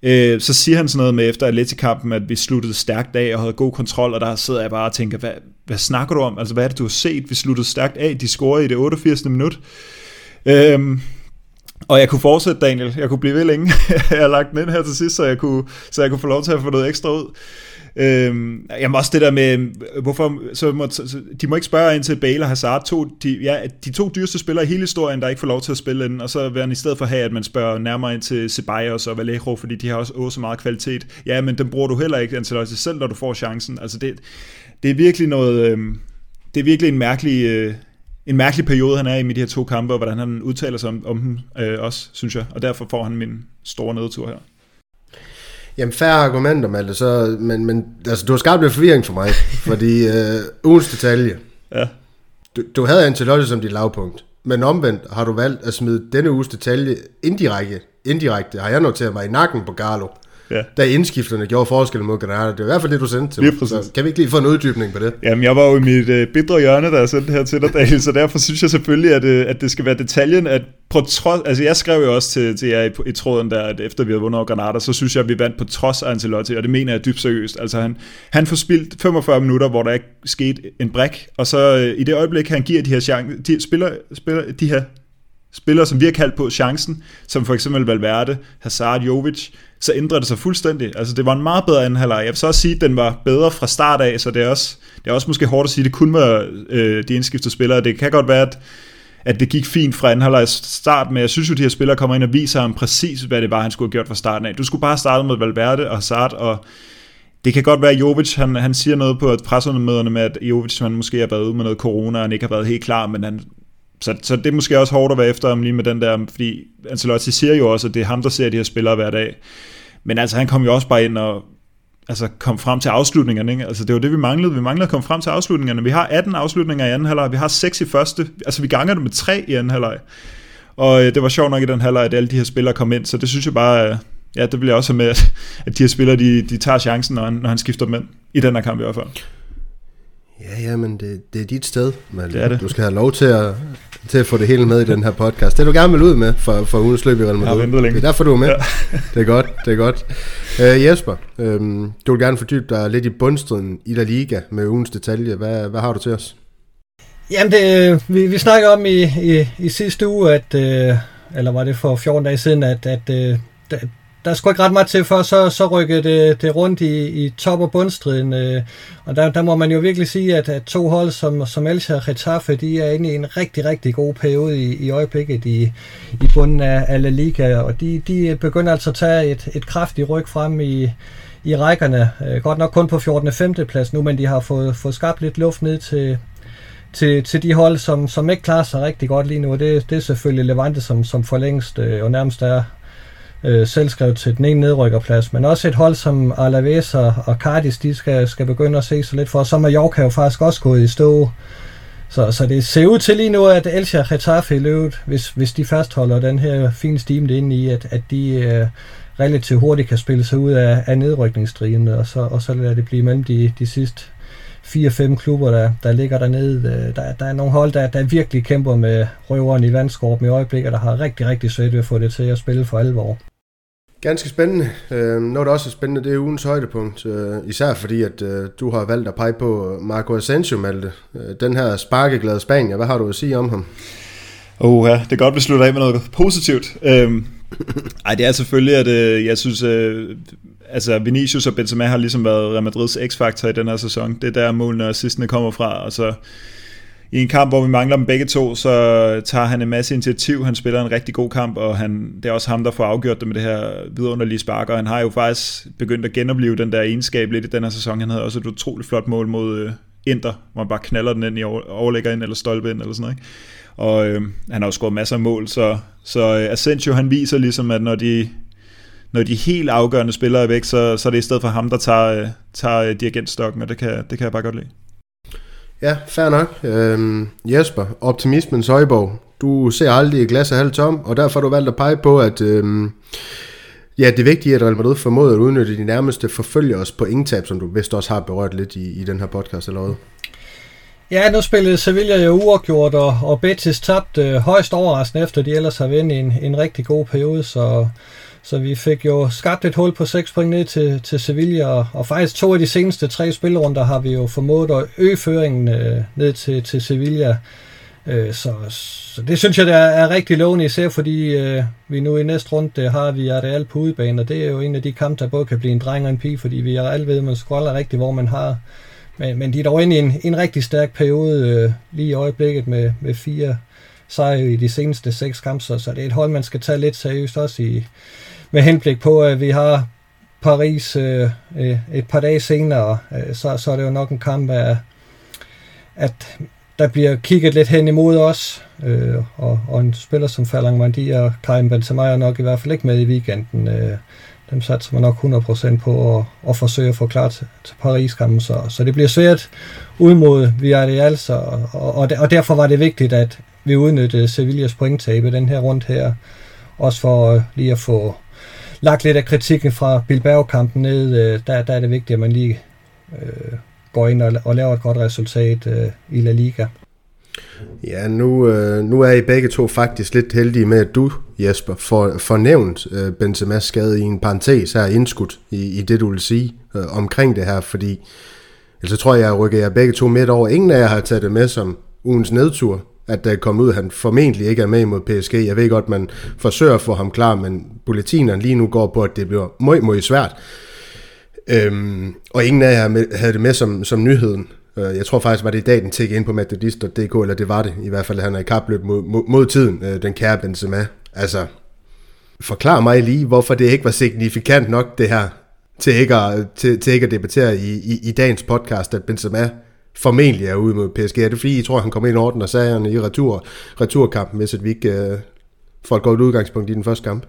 Øh, så siger han sådan noget med efter Atletikampen, at vi sluttede stærkt af og havde god kontrol, og der sidder jeg bare og tænker, hvad, hvad snakker du om? Altså, hvad er det, du har set? Vi sluttede stærkt af, de scorede i det 88. minut. Øh, og jeg kunne fortsætte, Daniel. Jeg kunne blive ved længe. jeg har lagt den ind her til sidst, så jeg kunne, så jeg kunne få lov til at få noget ekstra ud. Øhm, jamen også det der med, hvorfor, så må, så, de må ikke spørge ind til Bale og Hazard, to, de, ja, de to dyreste spillere i hele historien, der ikke får lov til at spille den, og så vil han i stedet for have, at man spørger nærmere ind til Ceballos og Vallejo, fordi de har også, åh, så meget kvalitet. Ja, men den bruger du heller ikke, Ancelotti, selv når du får chancen. Altså det, det er virkelig noget, øhm, det er virkelig en mærkelig, øh, en mærkelig periode, han er i med de her to kampe, og hvordan han udtaler sig om, om dem øh, også, synes jeg. Og derfor får han min store nedtur her. Jamen, færre argumenter, Malte, så, men, men altså, du har skabt lidt forvirring for mig, fordi øh, ugens detalje. Ja. Du, du havde Ancelotti som dit lavpunkt, men omvendt har du valgt at smide denne uges detalje indirekte, indirekte har jeg noteret mig i nakken på Garlo ja. da indskifterne gjorde forskellen mod Granada. Det er i hvert fald det, du sendte til mig. Så kan vi ikke lige få en uddybning på det? Jamen, jeg var jo i mit uh, bidre hjørne, da jeg sendte her til dig, Daniel, så derfor synes jeg selvfølgelig, at, uh, at det skal være detaljen, at på trods, altså jeg skrev jo også til, til jer i, i tråden der, at efter vi havde vundet over Granada, så synes jeg, at vi vandt på trods af Ancelotti, og det mener jeg dybt seriøst. Altså han, han får spildt 45 minutter, hvor der ikke skete en bræk, og så uh, i det øjeblik, han giver de her, chance, de spiller, spiller, de her spillere, som vi har kaldt på chancen, som for eksempel Valverde, Hazard, Jovic, så ændrer det sig fuldstændig. Altså det var en meget bedre anden halvleg. Jeg vil så også sige, at den var bedre fra start af, så det er også, det er også måske hårdt at sige, at det kun var øh, de indskiftede spillere. Det kan godt være, at, at det gik fint fra anden halvleg start, men jeg synes jo, at de her spillere kommer ind og viser ham præcis, hvad det var, han skulle have gjort fra starten af. Du skulle bare starte med Valverde og Hazard, og det kan godt være, at Jovic, han, han siger noget på pressemøderne med, at Jovic han måske har været ude med noget corona, og han ikke har været helt klar, men han så, så det er måske også hårdt at være efter ham lige med den der, fordi Ancelotti siger jo også, at det er ham, der ser de her spillere hver dag. Men altså, han kom jo også bare ind og altså, kom frem til afslutningerne. Ikke? Altså, det var det, vi manglede. Vi manglede at komme frem til afslutningerne. Vi har 18 afslutninger i anden halvleg, vi har 6 i første. Altså, vi ganger det med 3 i anden halvleg. Og øh, det var sjovt nok i den halvleg, at alle de her spillere kom ind, så det synes jeg bare, øh, ja, det bliver også med, at, at de her spillere, de, de tager chancen, når han, når han skifter dem ind. I den her kamp i hvert fald. Ja, ja, men det, det er dit sted, Malte. Det er det. Du skal have lov til at, til at få det hele med i den her podcast. Det er du gerne vil ud med for, for ugens løb i Real Jeg har Madrid. ventet længe. Det er derfor, du er med. Ja. Det er godt, det er godt. Uh, Jesper, øhm, du vil gerne fordybe dig lidt i bundstriden i La Liga med ugens detalje. Hvad, hvad har du til os? Jamen, det, vi, vi snakkede om i, i, i sidste uge, at, øh, eller var det for 14 dage siden, at, at øh, der, skulle ikke ret meget til, for så, så rykkede det, det rundt i, i top- og bundstriden. Øh, og der, der må man jo virkelig sige, at, at to hold som, som Elche og Getafe, de er inde i en rigtig, rigtig god periode i, i øjeblikket i, i bunden af, af La Liga, og de, de begynder altså at tage et, et kraftigt ryg frem i, i rækkerne. Øh, godt nok kun på 14. og 5. plads nu, men de har fået, fået skabt lidt luft ned til, til, til de hold, som, som ikke klarer sig rigtig godt lige nu. Og det, det er selvfølgelig Levante, som, som for længst øh, og nærmest er øh, selvskrevet til den ene nedrykkerplads. Men også et hold som Alaves og, og Cardis, de skal, skal begynde at se sig lidt for. Så er Mallorca jo faktisk også gået i stå. Så, så det ser ud til lige nu, at Elche og Getafe i løbet, hvis, hvis de fastholder den her fine stime det inde i, at, at de øh, relativt hurtigt kan spille sig ud af, af nedrykningsstriden, og så, og så lader det blive mellem de, de sidste 4-5 klubber, der, der ligger dernede. Øh, der, der er nogle hold, der, der virkelig kæmper med røveren i vandskorpen i øjeblikket, der har rigtig, rigtig svært ved at få det til at spille for alvor. Ganske spændende. Øh, noget, der også er spændende, det er ugens højdepunkt. Øh, især fordi, at øh, du har valgt at pege på Marco Asensio, Malte. Øh, den her sparkeglade Spanier, hvad har du at sige om ham? Oh, ja, det er godt, vi slutter af med noget positivt. Øh, ej, det er selvfølgelig, at øh, jeg synes, øh, altså Vinicius og Benzema har ligesom været Real Madrids x-faktor i den her sæson. Det er der målene og assistene kommer fra, og så i en kamp, hvor vi mangler dem begge to, så tager han en masse initiativ. Han spiller en rigtig god kamp, og han, det er også ham, der får afgjort det med det her vidunderlige spark, og han har jo faktisk begyndt at genopleve den der egenskab lidt i den her sæson. Han havde også et utroligt flot mål mod øh, Inter, hvor han bare knaller den ind i over- overlægger ind, eller stolpe ind, eller sådan noget. Ikke? Og øh, han har jo scoret masser af mål, så, så øh, Asensio han viser ligesom, at når de, når de helt afgørende spillere er væk, så, så er det i stedet for ham, der tager, øh, tager øh, dirigentstokken, og det kan, det kan jeg bare godt lide. Ja, fair nok. Øhm, Jesper, optimismens højborg. Du ser aldrig et glas af halvt tom, og derfor har du valgt at pege på, at øhm, ja, det vigtige er, at Real Madrid formåede at udnytte de nærmeste forfølgers på tab, som du vist også har berørt lidt i, i den her podcast eller? Ja, nu spillede Sevilla jo uafgjort, og, og Betis tabte øh, højst overraskende, efter de ellers har vendt en, en rigtig god periode, så, så vi fik jo skabt et hul på 6 point ned til, til Sevilla, og, og faktisk to af de seneste tre spillerunder har vi jo formået at øge føringen øh, ned til, til Sevilla. Øh, så, så det synes jeg, der er rigtig lovende, især fordi øh, vi nu i næste runde har vi Real på udebane, og det er jo en af de kampe, der både kan blive en dreng og en pige, fordi vi er alle ved, at man scroller rigtigt, hvor man har men, men de er dog inde i en, en rigtig stærk periode øh, lige i øjeblikket med, med fire sejre i de seneste seks kampe, så, så det er et hold, man skal tage lidt seriøst også i, med henblik på, at vi har Paris øh, øh, et par dage senere, øh, så, så er det jo nok en kamp af, at der bliver kigget lidt hen imod os, øh, og, og en spiller som Falang Mandi og Karim Benzema er nok i hvert fald ikke med i weekenden. Øh, dem satser man nok 100% på at, at forsøge at få klar til, til Paris-kampen, så, så det bliver svært ud mod Villarreal, så, og, og, og derfor var det vigtigt, at vi udnyttede Sevillas pointtab i den her rundt her, også for øh, lige at få lagt lidt af kritikken fra Bilbao-kampen ned, øh, der, der er det vigtigt, at man lige øh, går ind og, og laver et godt resultat øh, i La Liga. Ja, nu, øh, nu er I begge to faktisk lidt heldige med, at du, Jesper, får, får nævnt øh, Benzema's skade i en parentes her indskudt i, i det, du vil sige øh, omkring det her, fordi ellers så tror jeg, jeg rykker jer begge to midt over. Ingen af jer har taget det med som ugens nedtur, at øh, der er kommet ud, at han formentlig ikke er med mod PSG. Jeg ved godt, man forsøger at få ham klar, men bulletinerne lige nu går på, at det bliver meget, meget svært. Øhm, og ingen af jer havde det med som, som nyheden. Øh, Jeg tror faktisk, var det i dag, den tækkede ind på matadist.dk, eller det var det i hvert fald, han er i kapløb mod, mod, mod tiden, øh, den kære Benzema. Altså, forklar mig lige, hvorfor det ikke var signifikant nok, det her, til ikke at, til, til ikke at debattere i, i, i dagens podcast, at Benzema formentlig er ude mod PSG. Er det fordi, I tror, han kommer ind i orden og sagerne i retur, returkampen, hvis at vi ikke øh, får et godt udgangspunkt i den første kamp?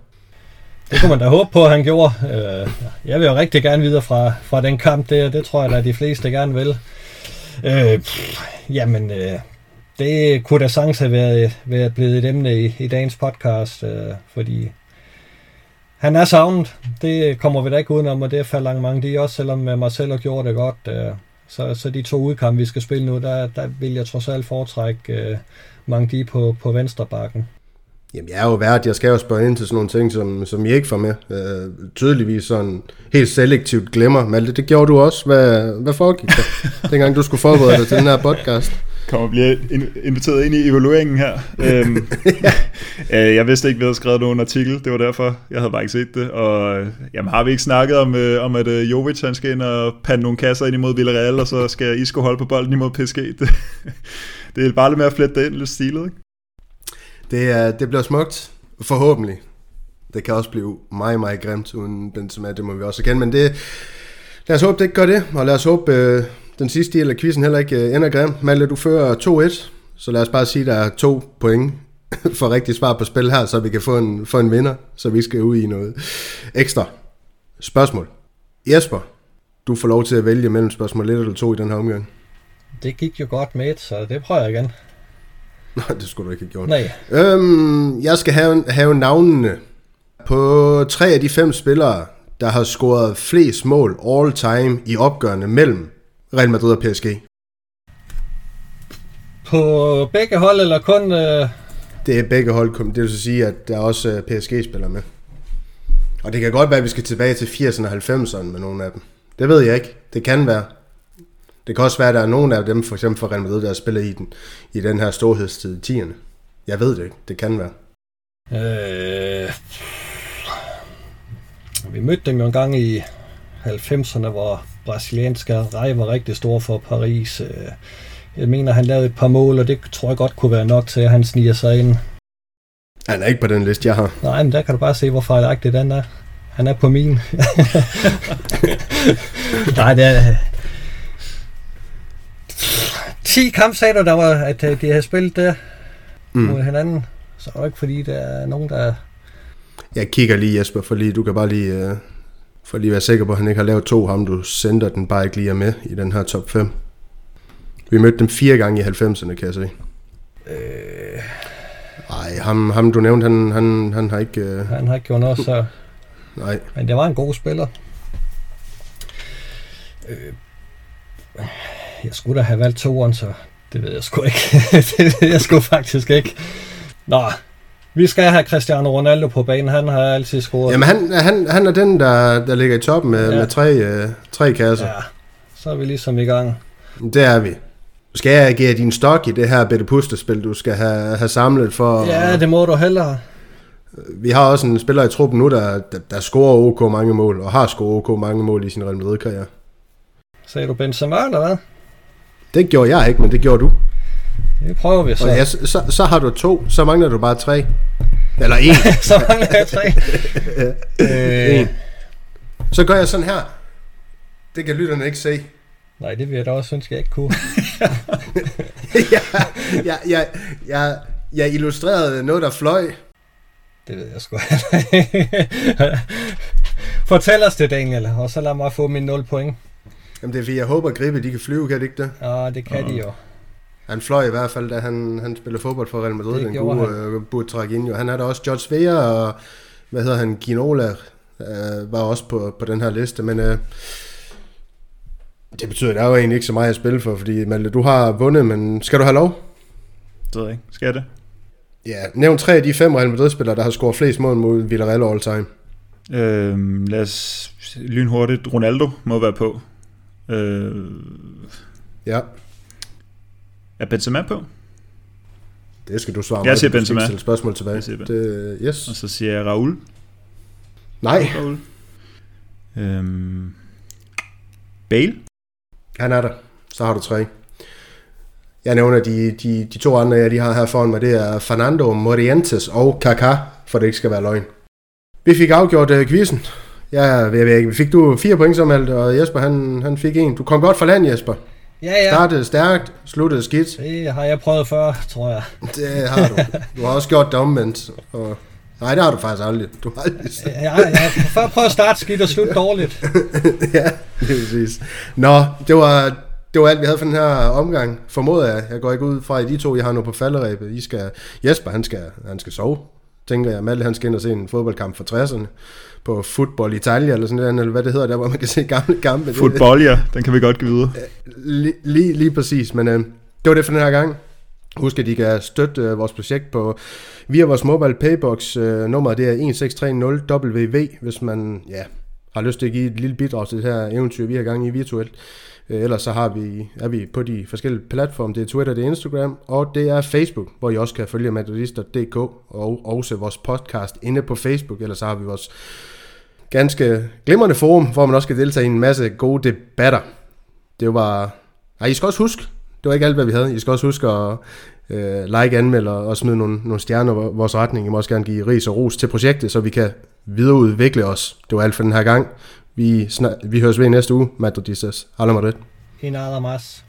det kunne man da håbe på, at han gjorde. Øh, jeg vil jo rigtig gerne videre fra, fra den kamp. Det, det tror jeg, da, de fleste gerne vil. Øh, pff, jamen, øh, det kunne da sagtens have været, været blevet et emne i, i dagens podcast, øh, fordi han er savnet. Det kommer vi da ikke udenom, og det er faldet mange de også, selvom øh, Marcelo gjorde det godt. Øh, så, så de to udkampe, vi skal spille nu, der, der vil jeg trods alt foretrække øh, mange de på, på venstre bakken. Jamen, jeg er jo vært, jeg skal jo spørge ind til sådan nogle ting, som, som I ikke får med. Øh, tydeligvis sådan helt selektivt glemmer. Malte, det gjorde du også. Hvad, hvad foregik der, dengang du skulle forberede dig til den her podcast? Kommer og bliver inviteret ind i evalueringen her. øhm, øh, jeg vidste ikke, vi havde skrevet nogen artikel, det var derfor, jeg havde bare ikke set det. Og jamen, har vi ikke snakket om, øh, om at øh, Jovic han skal ind og pande nogle kasser ind imod Villarreal, og så skal Isco holde på bolden imod PSG. Det, det er bare lidt med at flette det ind, lidt stilet, ikke? Det, er, det bliver smukt, forhåbentlig. Det kan også blive meget, meget grimt uden Benzema, det må vi også igen, men det, lad os håbe, det ikke gør det, og lad os håbe, øh, den sidste del af quizzen heller ikke øh, ender grimt. Malte, du fører 2-1, så lad os bare sige, at der er to point for rigtig svar på spil her, så vi kan få en, få en vinder, så vi skal ud i noget ekstra. Spørgsmål. Jesper, du får lov til at vælge mellem spørgsmål 1 eller 2 i den her omgang. Det gik jo godt med, så det prøver jeg igen. Nej, det skulle du ikke have gjort. Nej. Øhm, jeg skal have, have navnene på tre af de fem spillere, der har scoret flest mål all time i opgørende mellem Real Madrid og PSG. På begge hold, eller kun... Øh... Det er begge hold, det vil sige, at der er også øh, PSG-spillere med. Og det kan godt være, at vi skal tilbage til 80'erne og 90'erne med nogle af dem. Det ved jeg ikke. Det kan være. Det kan også være, at der er nogle af dem, for eksempel for Real Madrid, der har spillet i den, i den her storhedstid i 10'erne. Jeg ved det ikke. Det kan være. Øh... Vi mødte dem jo en gang i 90'erne, hvor brasilianske Rej var rigtig stor for Paris. Øh, jeg mener, han lavede et par mål, og det tror jeg godt kunne være nok til, at han sniger sig ind. Han er ikke på den liste, jeg har. Nej, men der kan du bare se, hvor fejlagtig den er. Han er på min. Nej, det er... 10 kamp sagde du, der var, at øh, de havde spillet der mm. mod hinanden. Så er det ikke fordi, der er nogen, der... Jeg kigger lige, Jesper, for lige, du kan bare lige... Uh for lige at være sikker på, at han ikke har lavet to ham, du sender den bare ikke lige er med i den her top 5. Vi mødte dem fire gange i 90'erne, kan jeg se. Øh... Ej, ham, ham du nævnte, han, han, han har ikke... Uh... Han har ikke gjort noget, så... Nej. Men det var en god spiller. Øh... Jeg skulle da have valgt toeren, så det ved jeg sgu ikke. det ved jeg sgu faktisk ikke. Nå, vi skal have Cristiano Ronaldo på banen. Han har altid scoret. Jamen, han, han, han er den, der, der ligger i toppen med, ja. med tre, øh, tre kasser. Ja, så er vi ligesom i gang. Det er vi. Skal jeg agere din stok i det her Bette Pustespil, du skal have, have samlet for... Ja, det må du hellere. Vi har også en spiller i truppen nu, der, der, der scorer OK mange mål, og har scoret OK mange mål i sin Real Madrid-karriere. Sagde du Benzema, eller hvad? Det gjorde jeg ikke, men det gjorde du. Det prøver vi så. Og ja, så, så, så har du to, så mangler du bare tre. Eller en. så mangler jeg tre. øh. Så gør jeg sådan her. Det kan lytterne ikke se. Nej, det vil jeg da også synes, jeg ikke kunne. ja, ja, ja, ja, jeg illustrerede noget, der fløj. Det ved jeg sgu Fortæl os det, Daniel, og så lad mig få min 0 point. Jamen det er fordi, jeg håber, at Gribe, de kan flyve, kan det ikke det? Ja, det kan uh. de jo. Han fløj i hvert fald, da han, han spillede fodbold for Real Madrid, den gode uh, Butraguinho. Han er der også George Vea og, hvad hedder han, Ginola, uh, var også på, på den her liste, men uh, det betyder, at der er jo egentlig ikke så meget at spille for, fordi Malte, du har vundet, men skal du have lov? Det ved jeg ikke. Skal jeg det? Ja, nævn tre af de fem Real Madrid-spillere, der har scoret flest mål mod Villarreal all time. Øhm, lad os lynhurtigt. Ronaldo må være på. Øh, ja. Er Benzema på? Det skal du svare Jeg siger Benzema. Jeg spørgsmål tilbage. Jeg siger det, yes. Og så siger jeg Raul. Nej. Raul. Øhm, Bale. Han er der. Så har du tre. Jeg nævner de, de, de to andre, jeg de har her foran mig, det er Fernando Morientes og Kaká, for det ikke skal være løgn. Vi fik afgjort uh, quizzen. Ja, jeg ved ikke. Fik du fire point som alt, og Jesper han, han fik en. Du kom godt fra land, Jesper. Ja, ja. Startede stærkt, sluttede skidt. Det har jeg prøvet før, tror jeg. Det har du. Du har også gjort det omvendt. Og... Nej, det har du faktisk aldrig. Du har aldrig ja, ja, før prøv at starte skidt og slutte dårligt. ja, det er præcis. Nå, det var, det var alt, vi havde for den her omgang. Formoder jeg. Jeg går ikke ud fra, at de to, jeg har nu på falderæbet. I skal, Jesper, han skal, han skal sove, tænker jeg. Malte, han skal ind og se en fodboldkamp fra 60'erne på Football Italia, eller sådan noget, eller hvad det hedder, der hvor man kan se gamle kampe. Football, ja, den kan vi godt give videre. Lige, lige, lige præcis, men øh, det var det for den her gang. Husk, at I kan støtte øh, vores projekt på via vores mobile paybox. Øh, nummeret det er 1630WV, hvis man ja, har lyst til at give et lille bidrag til det her eventyr, vi har gang i virtuelt. Øh, ellers så har vi, er vi på de forskellige platforme. Det er Twitter, det er Instagram, og det er Facebook, hvor I også kan følge madridister.dk og også vores podcast inde på Facebook. Ellers så har vi vores ganske glimrende forum, hvor man også kan deltage i en masse gode debatter. Det var... Ej, I skal også huske, det var ikke alt, hvad vi havde. I skal også huske at øh, like, anmelde og smide nogle, nogle stjerner i vores retning. I må også gerne give ris og ros til projektet, så vi kan videreudvikle os. Det var alt for den her gang. Vi, vi høres ved næste uge, Madridistas. Hala Madrid. Y nada más.